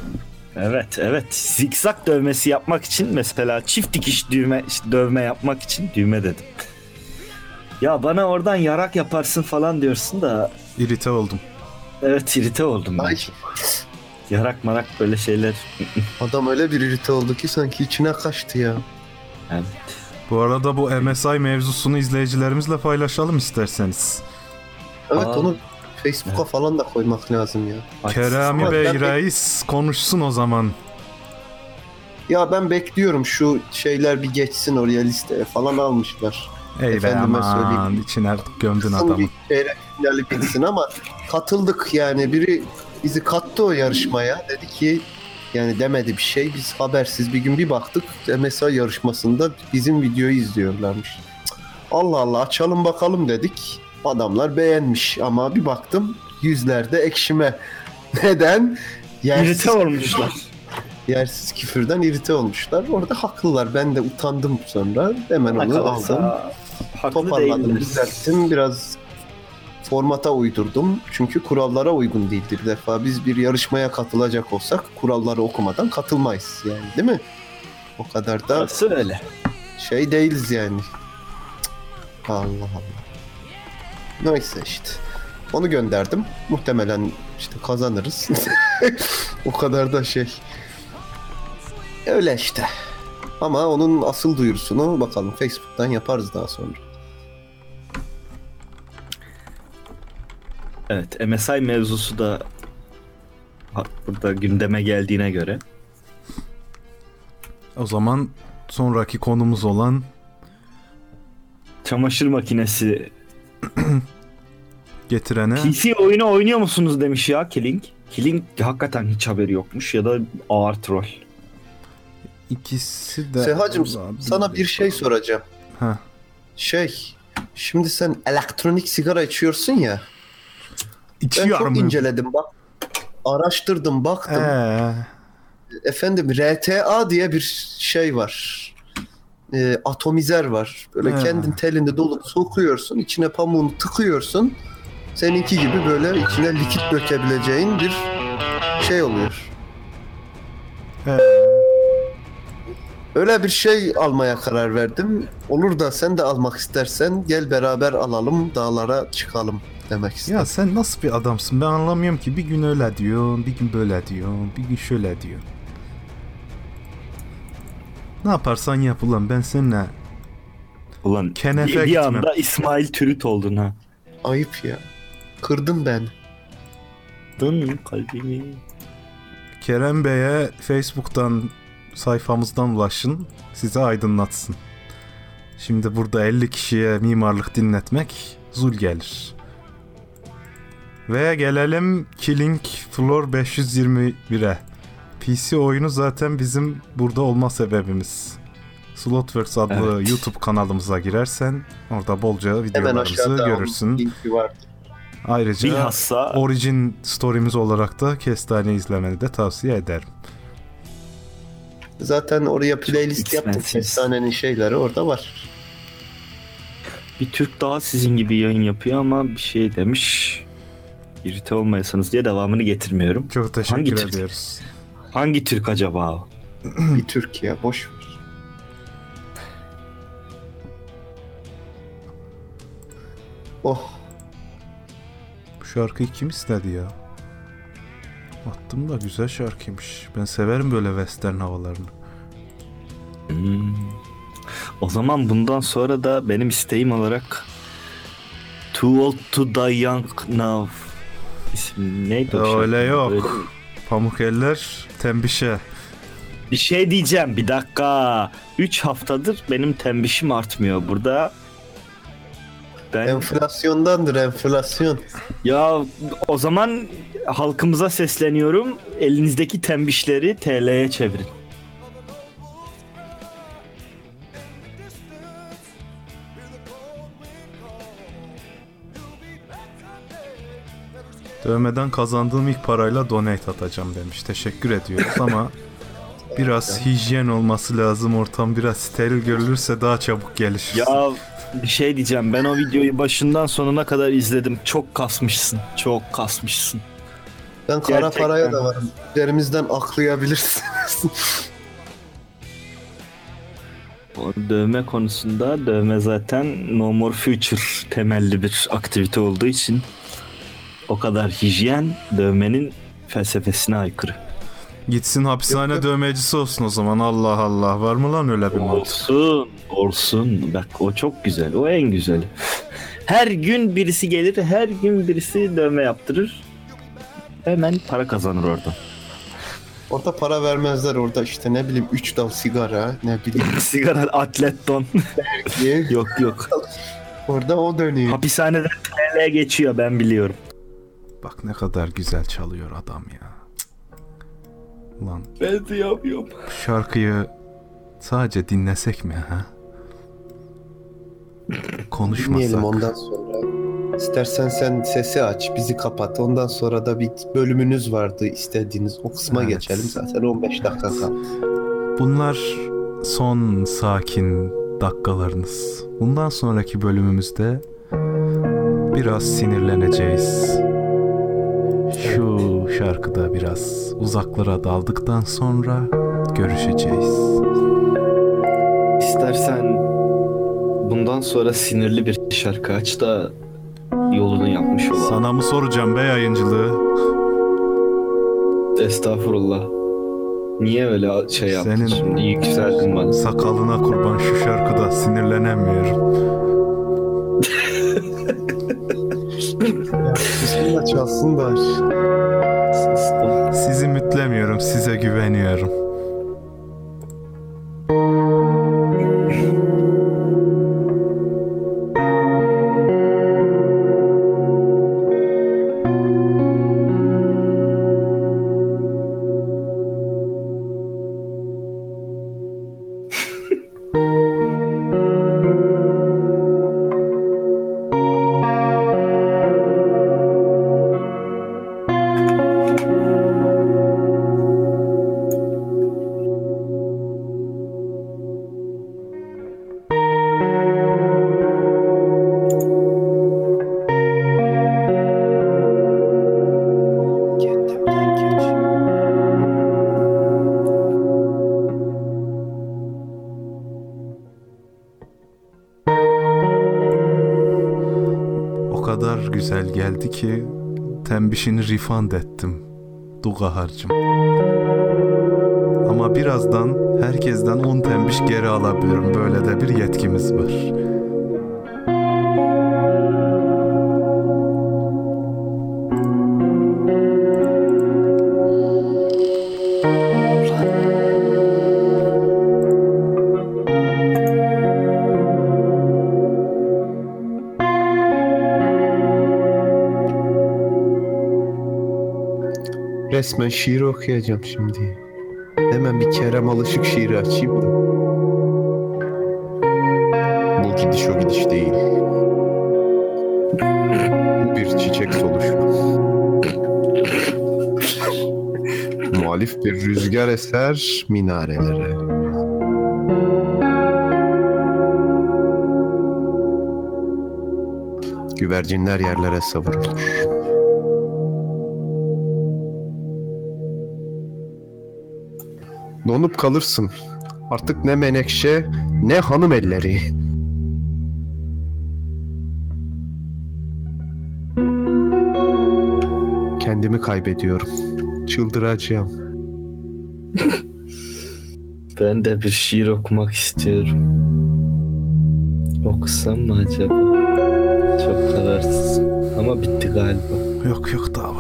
Evet evet. Zikzak dövmesi yapmak için mesela çift dikiş düğme dövme yapmak için düğme dedim. Ya bana oradan yarak yaparsın falan diyorsun da İrite oldum. evet irite oldum ben. Ay, Yarak marak böyle şeyler. adam öyle bir irite oldu ki sanki içine kaçtı ya. Evet. Bu arada bu MSI mevzusunu izleyicilerimizle paylaşalım isterseniz. Evet Aa. onu Facebook'a falan da koymak lazım ya. Kerami Bey ben- reis konuşsun o zaman. Ya ben bekliyorum şu şeyler bir geçsin oraya listeye falan almışlar. Ey be Efendime aman söyleyeyim. içine gömdün Son adamı. bir bitsin ama katıldık yani biri bizi kattı o yarışmaya. Dedi ki Yani demedi bir şey. Biz habersiz bir gün bir baktık. MSA yarışmasında bizim videoyu izliyorlarmış. Cık, Allah Allah açalım bakalım dedik. Adamlar beğenmiş ama bir baktım yüzlerde ekşime. Neden? Yersiz, İrite olmuşlar. yersiz küfürden irite olmuşlar. Orada haklılar. Ben de utandım sonra. Hemen onu aldım. haklı Toparladım, değiller. düzelttim. Biraz formata uydurdum. Çünkü kurallara uygun değildir. Bir defa biz bir yarışmaya katılacak olsak kuralları okumadan katılmayız yani değil mi? O kadar da Orası öyle. şey değiliz yani. Allah Allah. Neyse işte. Onu gönderdim. Muhtemelen işte kazanırız. o kadar da şey. Öyle işte. Ama onun asıl duyurusunu bakalım Facebook'tan yaparız daha sonra. Evet MSI mevzusu da burada gündeme geldiğine göre O zaman sonraki konumuz olan çamaşır makinesi getirene PC oyunu oynuyor musunuz demiş ya Killing. Killing hakikaten hiç haberi yokmuş ya da ağır troll. ikisi de Sehacım sana bir şey soracağım. Ha. Şey, şimdi sen elektronik sigara içiyorsun ya. Ben içiyor çok mu? inceledim bak. Araştırdım, baktım. Ee, Efendim RTA diye bir şey var. Ee, atomizer var. Böyle He. kendin telinde dolup sokuyorsun, içine pamuğunu tıkıyorsun. Seninki gibi böyle içine likit dökebileceğin bir şey oluyor. ee, Öyle bir şey almaya karar verdim. Olur da sen de almak istersen gel beraber alalım, dağlara çıkalım demek istedim. ya sen nasıl bir adamsın ben anlamıyorum ki bir gün öyle diyorsun bir gün böyle diyorsun bir gün şöyle diyorsun. Ne yaparsan yap ulan ben seninle Ulan Kenefe bir, bir gitmem. anda İsmail Türüt oldun ha. Ayıp ya. Kırdın beni. Dın kalbimi. Kerem Bey'e Facebook'tan sayfamızdan ulaşın size aydınlatsın. Şimdi burada 50 kişiye mimarlık dinletmek zul gelir. Ve gelelim Killing Floor 521'e. PC oyunu zaten bizim burada olma sebebimiz. Slotworks adlı Evet. YouTube kanalımıza girersen orada bolca videolarımızı görürsün. Ayrıca Bilhassa Origin story'miz olarak da Kestane izlemeni de tavsiye ederim. Zaten oraya playlist yaptım. Efsanenin şeyleri orada var. bir Türk daha sizin gibi yayın yapıyor ama bir şey demiş. İrite olmayasınız diye devamını getirmiyorum. Çok teşekkür Hangi Türk? ediyoruz. Hangi Türk acaba o? bir Türkiye boş ver. Oh Bu şarkıyı kim istedi ya? Attım da güzel şarkıymış. Ben severim böyle western havalarını. Hmm. O zaman bundan sonra da benim isteğim olarak Too Old to Die Young Now İsmi neydi o Öyle şarkı? yok. Öyle- Pamuk eller tembişe. Bir şey diyeceğim bir dakika. 3 haftadır benim tembişim artmıyor burada. Ben enflasyondandır enflasyon. ya o zaman halkımıza sesleniyorum. Elinizdeki tembişleri TL'ye çevirin. Dövmeden kazandığım ilk parayla donate atacağım demiş. Teşekkür ediyoruz ama biraz hijyen olması lazım. Ortam biraz steril görülürse daha çabuk gelir. Ya bir şey diyeceğim. Ben o videoyu başından sonuna kadar izledim. Çok kasmışsın. Çok kasmışsın. Ben kara Gerçekten. paraya da varım. Üzerimizden aklayabilirsiniz. O dövme konusunda dövme zaten No More Future temelli bir aktivite olduğu için o kadar hijyen dövmenin felsefesine aykırı. Gitsin hapishane Yok, yok. dövmecisi olsun o zaman. Allah Allah. Var mı lan öyle bir mod? Olsun, olsun. Bak o çok güzel. O en güzeli. Her gün birisi gelir, her gün birisi dövme yaptırır. Hemen para kazanır orada. orada para vermezler orada işte ne bileyim 3 dal sigara ne bileyim Sigara atlet don. yok yok. Orada o dönüyor. Hapishaneden TL geçiyor ben biliyorum. Bak ne kadar güzel çalıyor adam ya. Ulan Ben de yapıyorum. bu şarkıyı sadece dinlesek mi ha? Konuşmasak. Dinleyelim ondan sonra. İstersen sen sesi aç, bizi kapat. Ondan sonra da bir bölümünüz vardı istediğiniz. O kısma Evet. geçelim. Zaten 15 dakika kaldı. Bunlar son sakin dakikalarınız. Bundan sonraki bölümümüzde biraz sinirleneceğiz. Şu şarkıda biraz uzaklara daldıktan sonra görüşeceğiz. İstersen bundan sonra sinirli bir şarkı aç da yolunu yapmış olalım. Sana mı soracağım be yayıncılığı? Estağfurullah. Niye öyle şey yaptın Senin- şimdi? Yükseldin bana. Sakalına kurban şu şarkıda sinirlenemiyorum. Bismillah çalsın da. Sustum. Sizi mütlemiyorum, size güveniyorum. Kadar güzel geldi ki tembişini refund ettim. Duga harcım. Ama birazdan herkesten 10 tembiş geri alabilirim. Böyle de bir yetkimiz var. Resmen şiir okuyacağım şimdi. Hemen bir Kerem Alışık şiiri açayım da. Bu gidiş o gidiş değil. Bir çiçek soluşu. Muhalif bir rüzgar eser minarelere. Güvercinler yerlere savrulur. Donup kalırsın. Artık ne menekşe ne hanım elleri. Kendimi kaybediyorum. Çıldıracağım. Ben de bir şiir okumak istiyorum. Okusam mı acaba? Çok kararsız. Ama bitti galiba. Yok yok daha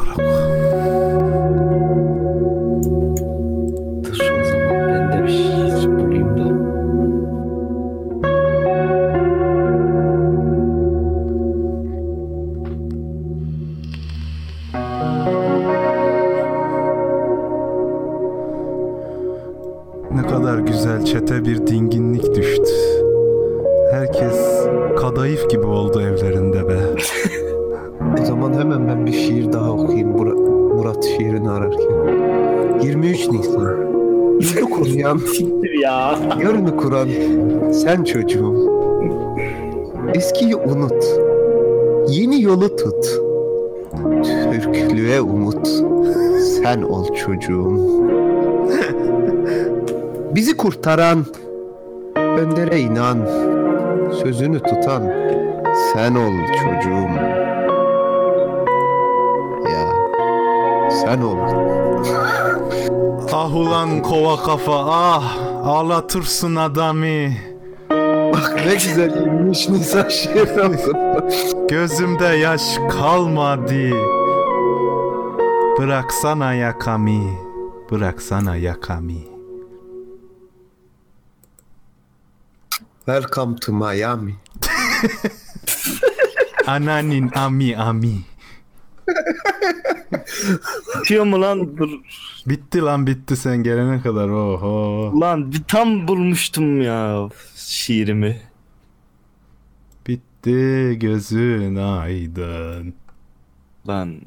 sen çocuğum. Eskiyi unut. Yeni yolu tut. Türklüğe umut. Sen ol çocuğum. Bizi kurtaran, öndere inan. Sözünü tutan sen ol çocuğum. Ya sen ol. Ah ulan kova kafa ah ağlatırsın adamı. Ne güzel 23 Nisan şiiri. Gözümde yaş kalmadı. Bıraksana yakami. Bıraksana yakami. Welcome to Miami. Ananin ami ami. Bitiyor mu lan? Dur. Bitti lan bitti sen gelene kadar. Oho. Lan bir tam bulmuştum ya şiirimi. Bitti gözün aydın. Lan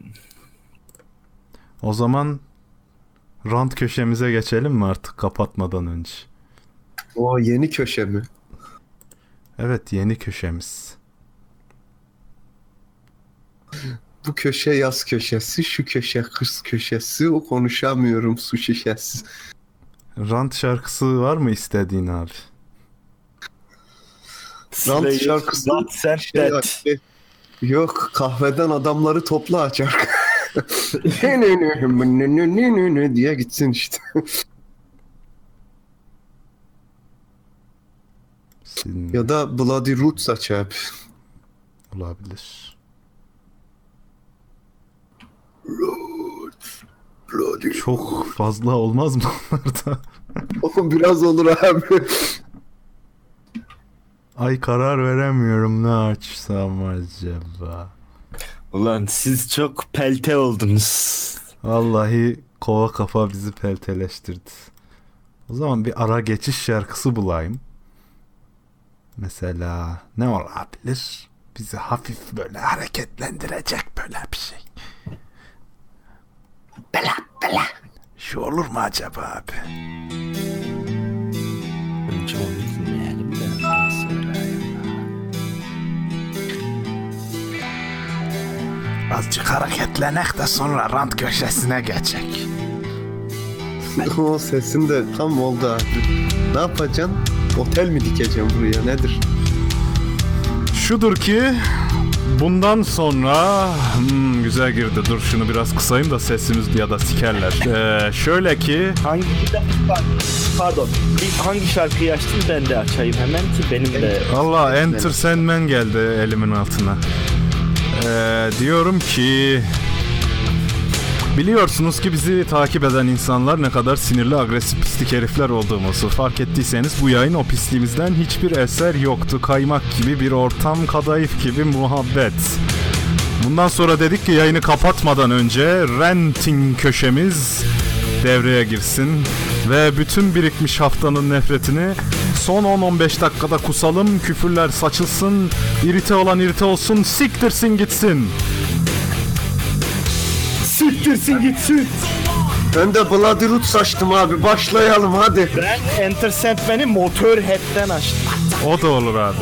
O zaman rant köşemize geçelim mi artık kapatmadan önce? O yeni köşe mi? Evet yeni köşemiz. Bu köşe yaz köşesi, şu köşe kız köşesi, o konuşamıyorum su şişesi. Rant şarkısı var mı istediğin abi? Rant şarkısı Rant Sent Şey, şey, yok kahveden adamları topla açar. ne ne ne ne ne ne ne ne diye gitsin işte. Ya da Bloody Roots aç abi. olabilir. Bloody Çok fazla olmaz mı onlarda? O biraz olur abi. Ay karar veremiyorum ne açsam acaba. Ulan siz çok pelte oldunuz. Vallahi kova kafa bizi pelteleştirdi. O zaman bir ara geçiş şarkısı bulayım. Mesela ne olabilir? Bizi hafif böyle hareketlendirecek böyle bir şey. Bela bela. Şu olur mu acaba abi? Önce onu dinleyelim de. Azıcık hareketlenek de sonra rant köşesine geçek. o sesin de tam oldu abi. Ne yapacaksın? Otel mi dikeceğim buraya nedir? Şudur ki bundan sonra hmm, güzel girdi. Dur şunu biraz kısayım da sesimiz ya da sikerler. Ee, şöyle ki Hangi pardon bir hangi şarkıyı açtın ben de açayım hemen ki benim de Allah Enter Sandman geldi elimin altına. Ee, diyorum ki Biliyorsunuz ki bizi takip eden insanlar ne kadar sinirli, agresif, pislik herifler olduğumuzu fark ettiyseniz bu yayın o pisliğimizden hiçbir eser yoktu. Kaymak gibi bir ortam, kadayıf gibi muhabbet. Bundan sonra dedik ki yayını kapatmadan önce renting köşemiz devreye girsin ve bütün birikmiş haftanın nefretini son 10-15 dakikada kusalım, küfürler saçılsın, irite olan irite olsun, siktirsin gitsin. Siktirsin gitsin. Ben de Bloody Roots açtım abi. Başlayalım hadi. Ben Enter Sandman'i Motorhead'den açtım. O da olur abi.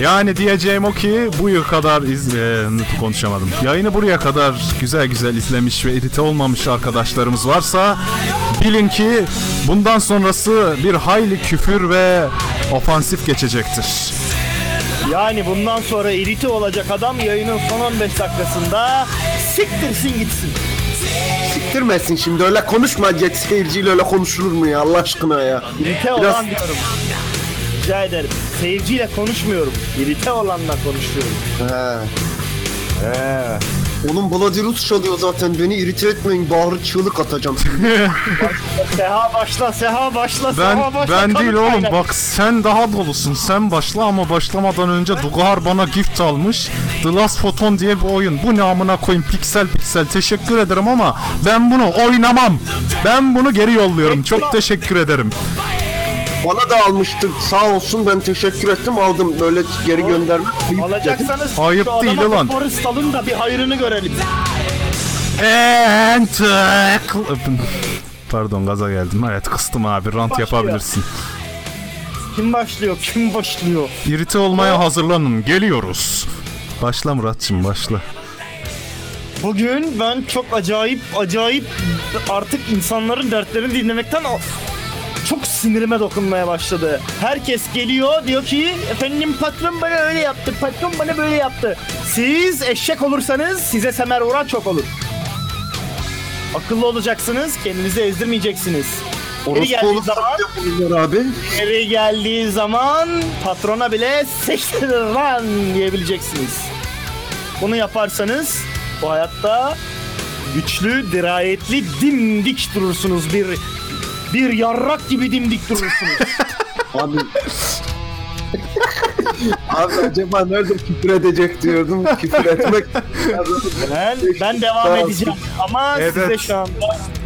Yani diyeceğim o ki bu yıl kadar iz e, konuşamadım. Yayını buraya kadar güzel güzel izlemiş ve irite olmamış arkadaşlarımız varsa bilin ki bundan sonrası bir hayli küfür ve ofansif geçecektir. Yani bundan sonra irite olacak adam yayının son 15 dakikasında siktirsin gitsin. Siktirmesin şimdi öyle konuşma geç seyirciyle öyle konuşulur mu ya Allah aşkına ya. İrite Biraz- olan diyorum. Rica ederim. Seyirciyle konuşmuyorum. İrite olanla konuşuyorum. He. Oğlum Bloody Roots çalıyor zaten beni irite etmeyin bağırı çığlık atacağım. Seha başla, Seha başla, Ben Seha başla. ben kanıt değil oğlum kaynak. bak sen daha dolusun. Sen başla ama başlamadan önce Dugar bana gift almış. The Last Photon diye bir oyun. Bu ne amına koyayım piksel piksel. Teşekkür ederim ama ben bunu oynamam. Ben bunu geri yolluyorum. Çok teşekkür ederim. Bana da almıştı sağ olsun ben teşekkür ettim aldım böyle geri gönderme. Alacaksanız Ayıp şu değil adama ulan. bir Forrest alın da bir hayrını görelim. Enter. Pardon gaza geldim. Evet kıstım abi. Rant Başlıyor. yapabilirsin. Kim başlıyor? Kim başlıyor? İrite olmaya hazırlanın. Geliyoruz. Başla Muratçım başla. Bugün ben çok acayip acayip artık insanların dertlerini dinlemekten çok sinirime dokunmaya başladı. Herkes geliyor diyor ki efendim patron bana öyle yaptı, patron bana böyle yaptı. Siz eşek olursanız size semer vuran çok olur. Akıllı olacaksınız, kendinizi ezdirmeyeceksiniz. Orospu geldiği olup zaman, abi. geri geldiği zaman patrona bile sektir lan diyebileceksiniz. Bunu yaparsanız bu hayatta güçlü, dirayetli, dimdik durursunuz. Bir bir yarrak gibi dimdik durursunuz. Abi Abi acaba nerede küfür edecek diyordum. Küfür etmek. Ben, ben devam edeceğim ama size Evet. şu anda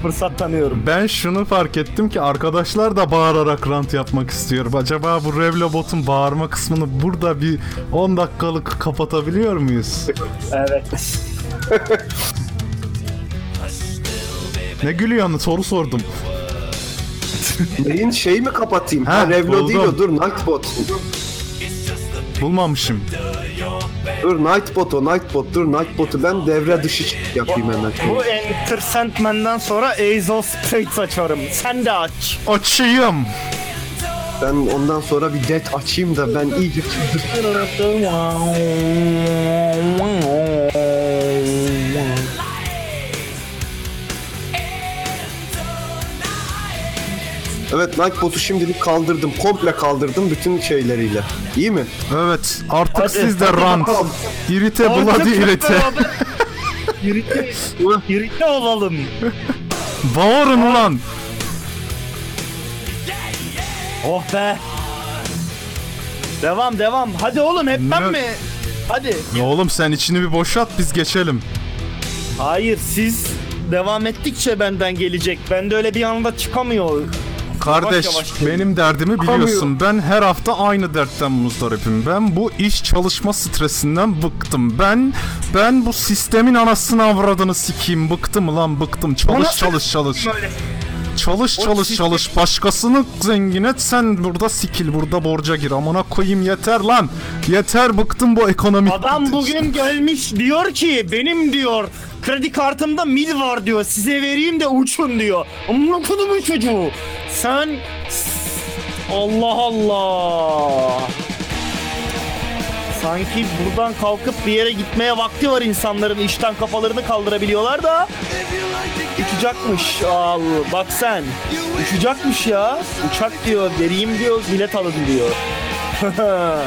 fırsat tanıyorum. Ben şunu fark ettim ki arkadaşlar da bağırarak rant yapmak istiyor. Acaba bu Revlobot'un bağırma kısmını burada bir 10 dakikalık kapatabiliyor muyuz? Evet. Ne gülüyorsun? Soru sordum. Neyin şeyi mi kapatayım? Ha, Ha, Revlo değil o dur Nightbot. Bulmamışım. Dur Nightbot o Nightbot dur Nightbot'u ben devre dışı yapayım hemen. Bu Enter Sandman'dan sonra Ace of Spades açarım. Sen de aç. Açayım. Ben ondan sonra bir det açayım da ben iyice Evet Nightbot'u şimdilik kaldırdım. Komple kaldırdım bütün şeyleriyle. İyi mi? Evet artık Hadi, siz de hadi rant. bakalım. İrite bloody irite. Irite, irite olalım. Bağırın ulan. Oh be. Devam devam. Hadi oğlum hep ben Ne- mi? Hadi. Ya oğlum sen içini bir boşalt biz geçelim. Hayır siz devam ettikçe benden gelecek. Ben de öyle bir anda çıkamıyor. Kardeş Yavaş yavaş benim derdimi biliyorsun. Ben her hafta aynı dertten muzdaripim. Ben bu iş çalışma stresinden bıktım. Ben ben bu sistemin anasını avradını sikeyim. Bıktım lan bıktım. Çalış çalış çalış. Çalış çalış çalış. Başkasını zengin et sen burada sikil burada borca gir. Amına koyayım yeter lan. Yeter bıktım bu ekonomik. Adam bugün gelmiş diyor ki benim diyor kredi kartımda mil var diyor. Size vereyim de uçun diyor. Amına kodumun çocuğu. Sen Allah Allah. Sanki buradan kalkıp bir yere gitmeye vakti var insanların işten kafalarını kaldırabiliyorlar da uçacakmış. Al bak sen. Uçacakmış ya. Uçak diyor, vereyim diyor, bilet alın diyor.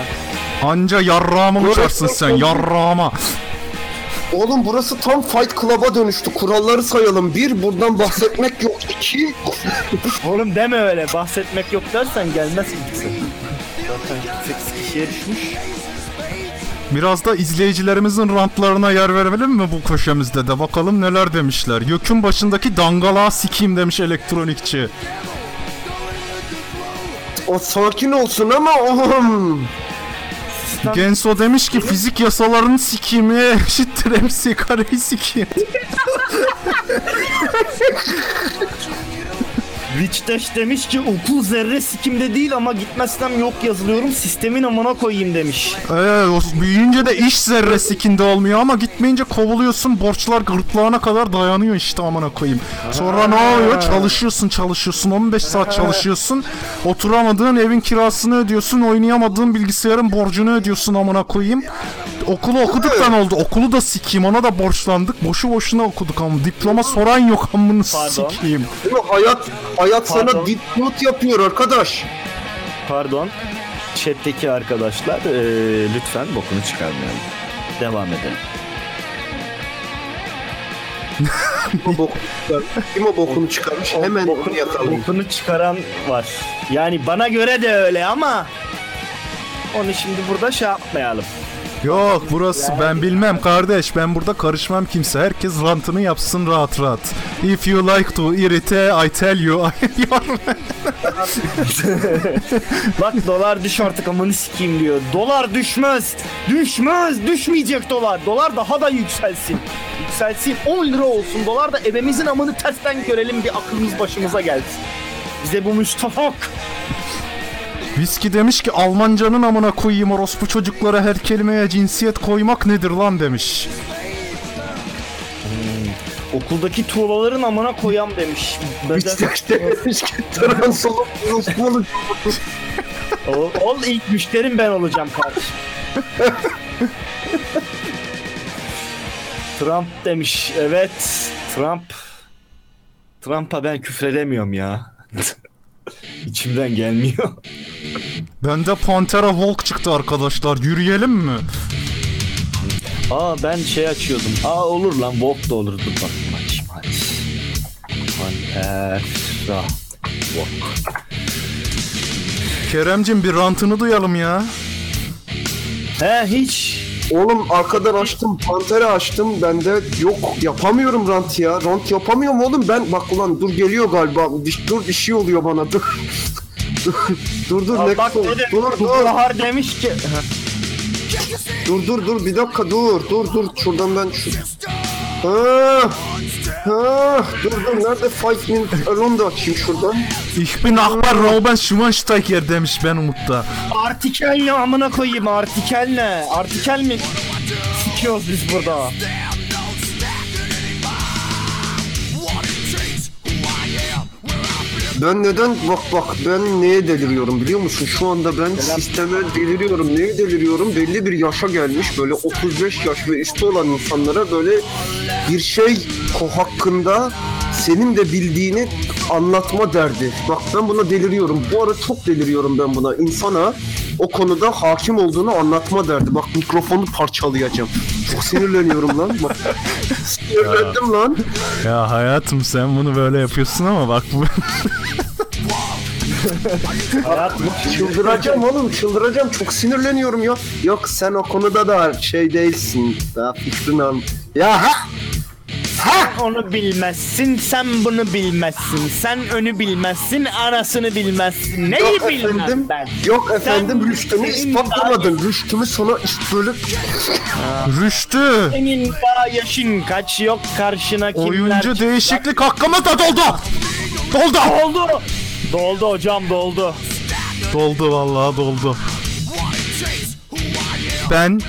Anca yarrağıma uçarsın sen yarrağıma. Oğlum burası tam Fight Club'a dönüştü. Kuralları sayalım. Bir, buradan bahsetmek yok. İki, Oğlum deme öyle. Bahsetmek yok dersen gelmez kimse. Zaten 8 kişiye düşmüş. Biraz da izleyicilerimizin rantlarına yer verelim mi bu köşemizde de bakalım neler demişler. Yükün başındaki dangalağı sikeyim demiş elektronikçi. o sakin olsun ama oğlum. Genso demiş ki fizik yasalarını sikeyim e, eşittir MC kareyi sikeyim. Rich Dash demiş ki okul zerre sikimde değil ama gitmezsem yok yazılıyorum sistemin amına koyayım demiş. Ee, o büyüyünce de iş zerre sikinde olmuyor ama gitmeyince kovuluyorsun borçlar gırtlağına kadar dayanıyor işte amına koyayım. Sonra ne oluyor? Çalışıyorsun çalışıyorsun 15 saat çalışıyorsun. Oturamadığın evin kirasını ödüyorsun oynayamadığın bilgisayarın borcunu ödüyorsun amına koyayım. Okulu okuduktan oldu. Okulu da sikeyim ona da borçlandık. Boşu boşuna okuduk ama diploma soran yok amını Pardon. sikeyim. Değil mi? Hayat, hayat Pardon. sana dipnot yapıyor arkadaş. Pardon. Chat'teki arkadaşlar eee, lütfen bokunu çıkarmayalım. Devam edelim. Kim o bokunu çıkarmış? Kim o bokunu çıkarmış? Hemen onu yakalayın. Bokunu çıkaran var. Yani bana göre de öyle ama onu şimdi burada şey yapmayalım. Yok burası ben bilmem kardeş ben burada karışmam kimse herkes rantını yapsın rahat rahat. If you like to irrite I tell you Bak dolar düş artık amanı sikeyim diyor. Dolar düşmez. Düşmez. Düşmeyecek dolar. Dolar daha da yükselsin. Yükselsin. 10 lira olsun. Dolar da evimizin amını tersten görelim bir aklımız başımıza gelsin. Bize bu müstahak. Viski demiş ki Almancanın amına koyayım orospu çocuklara her kelimeye cinsiyet koymak nedir lan demiş. Okuldaki tuğlaların amına koyam demiş. İşte demiş ki trans olup Rus olup ol, ol ilk müşterim ben olacağım kardeşim. Trump demiş. Evet. Trump. Trump'a ben küfredemiyorum ya. İçimden gelmiyor. Bende Pantera Hulk çıktı arkadaşlar yürüyelim mi? Aa ben şey açıyordum. Aa olur lan Walk da olur. Dur bakayım açayım hadi. Pantera. Walk. Keremcim bir rantını duyalım ya. He hiç. Oğlum arkadan açtım, pantera açtım. Ben de yok yapamıyorum rant ya. Rant yapamıyorum oğlum ben. Bak ulan dur geliyor galiba. Dur bir şey oluyor bana. Dur. Dur dur ne bak dur, bu dur Bahar demiş ki. dur dur dur bir dakika dur dur dur şuradan ben şu Ha, ha, dur dur nerede Five Minutes Alone da açayım şuradan. Ich bin Akbar Rauben Schweinsteiger demiş ben Umut'ta. Artikel ne amına koyayım artikel ne? Artikel mi? Sikiyoruz biz burada. Ben neden bak bak ben neye deliriyorum biliyor musun? Şu anda ben sisteme deliriyorum. Neye deliriyorum? Belli bir yaşa gelmiş böyle 35 yaş ve üstü olan insanlara böyle bir şey hakkında senin de bildiğini anlatma derdi. Bak ben buna deliriyorum. Bu ara çok deliriyorum ben buna. İnsana o konuda hakim olduğunu anlatma derdi. Bak mikrofonu parçalayacağım. Çok sinirleniyorum lan. Bak. Sinirlendim lan. Ya hayatım sen bunu böyle yapıyorsun ama bak bu Çıldıracağım oğlum çıldıracağım çok sinirleniyorum ya. Yok sen o konuda da şey değilsin. Daha fikrini al. Ya ha! Onu bilmezsin, sen bunu bilmezsin. Sen önü bilmezsin, arasını bilmezsin. Neyi Yok bilmem efendim. ben? Yok efendim Sen- rüştümü senin ispatlamadın. Rüştümü sana işte böyle Rüştü. Senin daha yaşın kaç yok karşına kimler Oyuncu çıkacak? değişiklik hakkımı da doldu. Doldu. Doldu. Doldu hocam doldu. Doldu vallahi doldu. Ben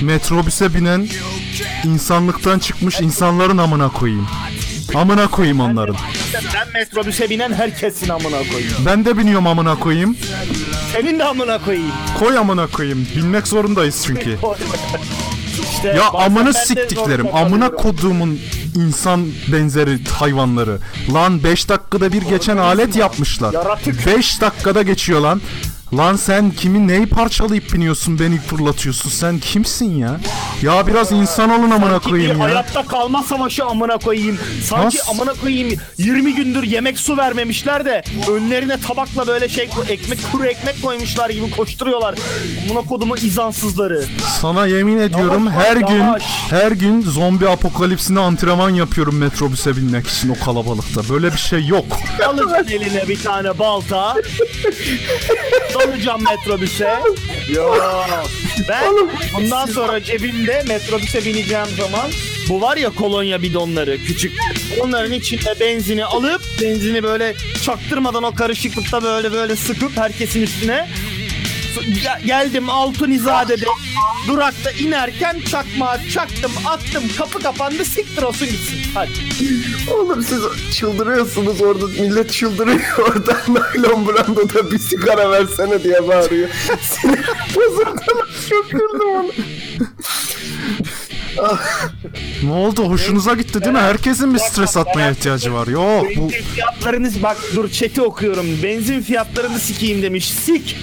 metrobüse binen insanlıktan çıkmış insanların amına koyayım. Amına koyayım onların. Ben metrobüse binen herkesin amına koyayım. Ben de biniyorum amına koyayım. Senin de amına koyayım. Koy amına koyayım. Binmek zorundayız çünkü. İşte Ya de siktiklerim. Amına koduğumun insan benzeri hayvanları. Lan 5 dakikada bir geçen alet yapmışlar. Yaratık. 5 dakikada geçiyor lan. Lan sen kimin neyi parçalayıp biniyorsun beni fırlatıyorsun sen kimsin ya? Ya biraz insan olun amına Sanki bir koyayım ya. hayatta kalma savaşı amına koyayım. Sanki Nasıl? amına koyayım 20 gündür yemek su vermemişler de önlerine tabakla böyle şey ekmek kuru ekmek koymuşlar gibi koşturuyorlar. Amına kodumu izansızları. Sana yemin ediyorum Yavaş, her gün yavaş. her gün zombi apokalipsine antrenman yapıyorum metrobüse binmek için o kalabalıkta. Böyle bir şey yok. Alacaksın eline bir tane balta. Dalacağım metrobüse. Yok. Ben bundan sonra cebimde metrobüse bineceğim zaman bu var ya kolonya bidonları küçük. Onların içinde benzini alıp benzini böyle çaktırmadan o karışıklıkta böyle böyle sıkıp herkesin üstüne Ge- geldim Altunizade'de durakta inerken çakmağı çaktım attım kapı kapandı siktir olsun gitsin hadi. Oğlum siz çıldırıyorsunuz orada millet çıldırıyor orada naylon brandoda bir sigara versene diye bağırıyor. Sinir bozuktan çok güldüm onu. Ne oldu? Hoşunuza gitti değil mi? Herkesin bir stres atmaya ihtiyacı var. Yok bu Benzin fiyatlarınız bak dur chat'i okuyorum. Benzin fiyatlarını sikeyim demiş. Sik.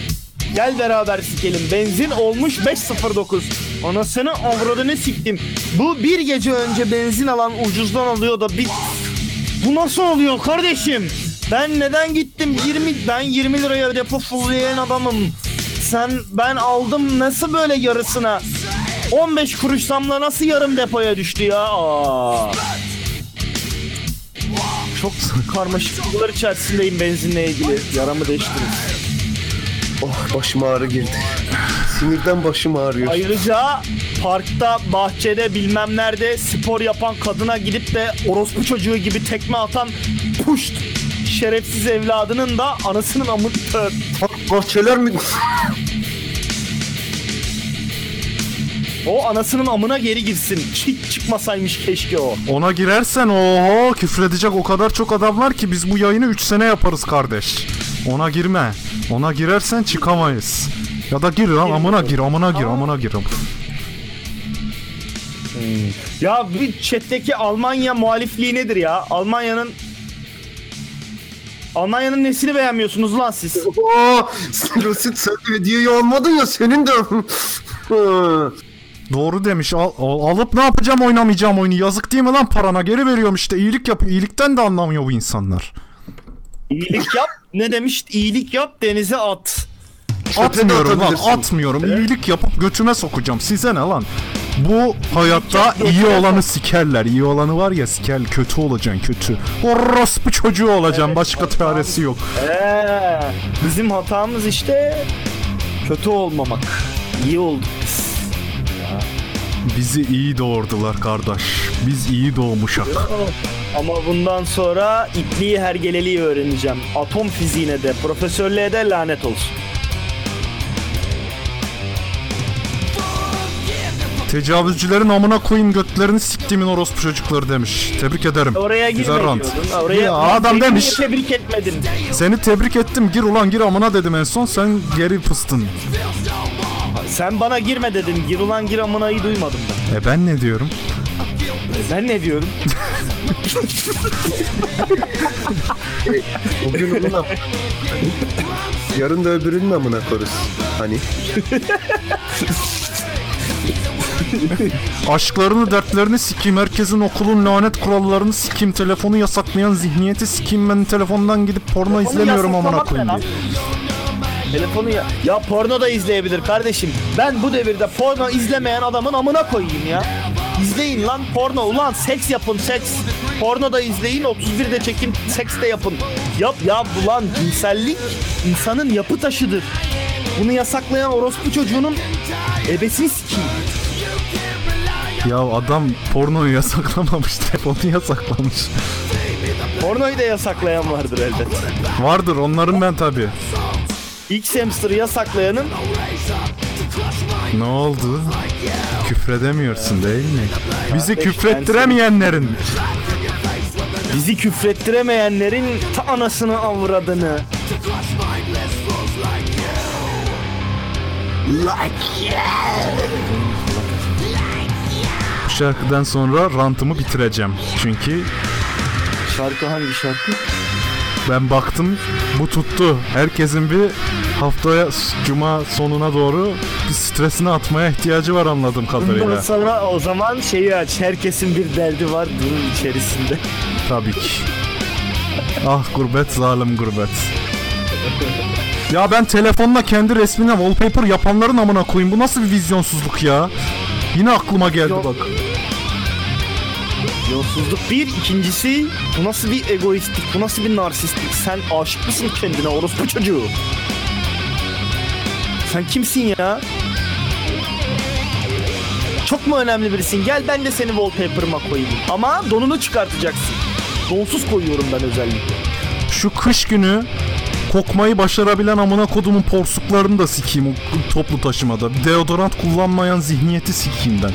Gel beraber sikelim. Benzin olmuş 5.09. Anasını avradını siktim. Bu bir gece önce benzin alan ucuzdan alıyor da bir... Bu nasıl oluyor kardeşim? Ben neden gittim 20 ben 20 liraya depo fullayan adamım. Sen ben aldım nasıl böyle yarısına? 15 kuruş zamla nasıl yarım depoya düştü ya? Aa. Çok karmaşık duygular içerisindeyim benzinle ilgili. Yaramı değiştirin. Oh başım ağrı girdi. Sinirden başım ağrıyor. Ayrıca parkta, bahçede bilmem nerede spor yapan kadına gidip de orospu çocuğu gibi tekme atan puşt şerefsiz evladının da anasının amı bahçeler mi? O anasının amına geri girsin. Hiç çıkmasaymış keşke o. ona girersen oho küfredecek o kadar çok adam var ki biz bu yayını 3 sene yaparız kardeş. Ona girme. Ona girersen çıkamayız. Ya da gir lan amına gir amına gir amına gir. Ya bir chat'teki Almanya muhalifliği nedir ya? Almanya'nın Almanya'nın nesini beğenmiyorsunuz lan siz? Oo, Lusit sen de videoyu almadın ya senin de. Doğru demiş. Al, al- alıp ne yapacağım oynamayacağım oyunu. Yazık değil mi lan parana geri veriyorum işte. iyilik yapıyor. İyilikten de anlamıyor bu insanlar. İyilik yap. Ne demiş? İyilik yap denize at. Atmıyorum lan atmıyorum. İyilik yapıp götüme sokacağım. Size ne lan? Bu hayatta iyi olanı sikerler. İyi olanı var ya siker kötü olacaksın kötü. Orospu çocuğu olacaksın. Başka çaresi yok. Ee, bizim hatamız işte kötü olmamak. İyi olduk biz. Bizi iyi doğurdular kardeş. Biz iyi doğmuşak. Ama bundan sonra ipliği hergeleliği öğreneceğim. Atom fiziğine de, profesörlüğe de lanet olsun. Tecavüzcülerin amına koyayım götlerini siktimin orospu çocukları demiş. Tebrik ederim. Oraya girme Güzel rant. diyordun. Oraya Ya adam Beni demiş. Tebrik etmedin. Seni tebrik ettim. Gir ulan gir amına dedim en son. Sen geri pıstın. Sen bana girme dedin. Gir ulan gir amınayı duymadım ben. E ben ne diyorum? Ben ne diyorum? Bugün ulan. Yarın da öbürünün amına koruz. Hani? Aşklarını dertlerini sikeyim. Herkesin okulun lanet kurallarını sikeyim. Telefonu yasaklayan zihniyeti sikeyim. Ben telefondan gidip porno izlemiyorum amına yasaklamak koyayım diye. Telefonu ya... Ya porno da izleyebilir kardeşim. Ben bu devirde porno izlemeyen adamın amına koyayım ya. İzleyin lan porno. Ulan seks yapın seks. Porno da izleyin 31'de çekin seks de yapın. Yap ya ulan cinsellik insanın yapı taşıdır. Bunu yasaklayan orospu çocuğunun ebesini sikeyim. Ya adam pornoyu yasaklamamış. Telefonu yasaklamış. Pornoyu da yasaklayan vardır elbet. Vardır onların ben tabi. X hamster'ı yasaklayanın Ne oldu? Küfredemiyorsun değil mi? Bizi küfrettiremeyenlerin. bizi küfrettiremeyenlerin ta anasını avradını. Bu şarkıdan sonra rantımı bitireceğim. Çünkü Şarkı hangi şarkı? Ben baktım bu tuttu. Herkesin bir haftaya cuma sonuna doğru bir stresini atmaya ihtiyacı var anladığım Bundan kadarıyla. sonra o zaman şeyi aç. Herkesin bir derdi var bunun içerisinde. Tabii ki. Ah gurbet zalim gurbet. Ya ben telefonla kendi resmine wallpaper yapanların amına koyayım. Bu nasıl bir vizyonsuzluk ya? Yine aklıma geldi Yok. bak. Yolsuzluk bir. ikincisi bu nasıl bir egoistlik, bu nasıl bir narsistlik? Sen aşık mısın kendine orospu çocuğu? Sen kimsin ya? Çok mu önemli birisin? Gel ben de seni wallpaper'ıma koyayım. Ama donunu çıkartacaksın. Donsuz koyuyorum ben özellikle. Şu kış günü kokmayı başarabilen amına kodumun porsuklarını da sikeyim toplu taşımada. Deodorant kullanmayan zihniyeti sikeyim ben.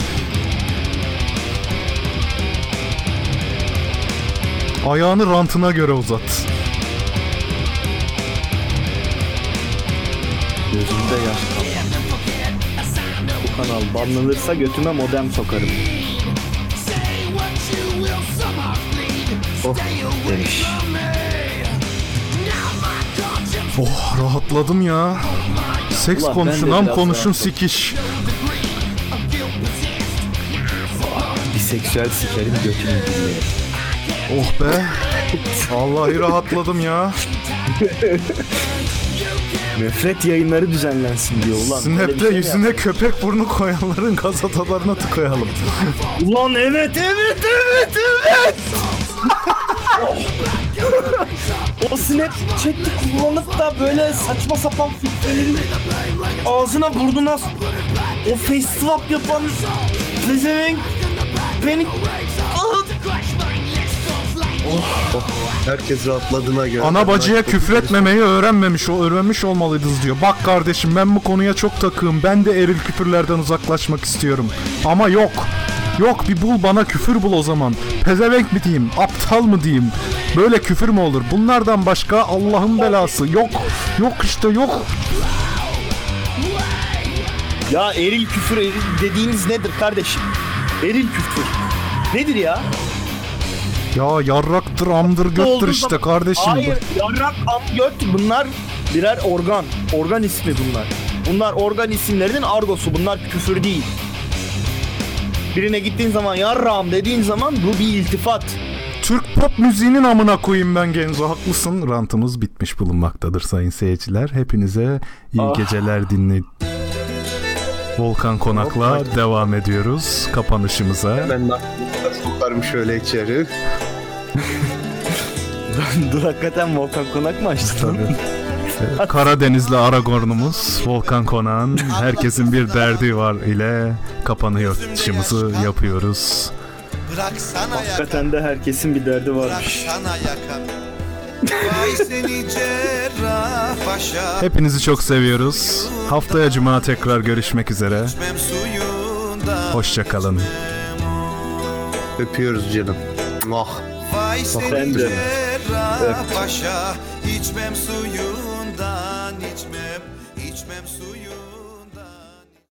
Ayağını rantına göre uzat. Gözümde yaş Bu kanal banlanırsa götüme modem sokarım. Oh demiş. Oh rahatladım ya. Seks Ulan konuşun ham konuşun rahatladım. sikiş. Biseksüel sikerim götünü dinlerim. Oh be. Vallahi rahatladım ya. Nefret yayınları düzenlensin diyor ulan. Snap'te şey yüzüne köpek burnu koyanların gazetalarına tıkayalım. yap- Ulan evet evet evet evet. o Snapchat'i kullanıp da böyle saçma sapan filtreleri ağzına burnuna o face swap yapan pezevenk beni Herkes rahatladığına göre. Ana bacıya küfretmemeyi öğrenmemiş o öğrenmiş olmalıydınız diyor. Bak kardeşim ben bu konuya çok takığım. Ben de eril küfürlerden uzaklaşmak istiyorum. Ama yok. Yok bir bul bana küfür bul o zaman. Pezevenk mi diyeyim? Aptal mı diyeyim? Böyle küfür mü olur? Bunlardan başka Allah'ın belası. Yok. Yok işte yok. Ya eril küfür eril dediğiniz nedir kardeşim? Eril küfür. Nedir ya? Ya yarraktır, amdır, göttür işte zaman- kardeşim. Hayır, yarrak, am, göt bunlar birer organ. Organ ismi bunlar. Bunlar organ isimlerinin argosu. Bunlar küfür değil. Birine gittiğin zaman yarram dediğin zaman bu bir iltifat. Türk pop müziğinin amına koyayım ben Genzo haklısın. Rantımız bitmiş bulunmaktadır sayın seyirciler. Hepinize iyi Ah. geceler dinleyin. Volkan Konak'la devam ediyoruz kapanışımıza. Ben de sokarım şöyle içeri. Dur hakikaten Volkan Konak mı açtın? Ee, Karadenizli Aragorn'umuz Volkan Konak'ın Herkesin Bir Derdi Var ile kapanışımızı yapıyoruz. Bıraksana yakamı, Hakikaten de herkesin bir derdi varmış. bıraksana yakamı. Hepinizi çok seviyoruz. Haftaya cuma tekrar görüşmek üzere. Hoşçakalın. Öpüyoruz canım. Oh. Vay seni cerrah paşa. İçmem suyundan, içmem.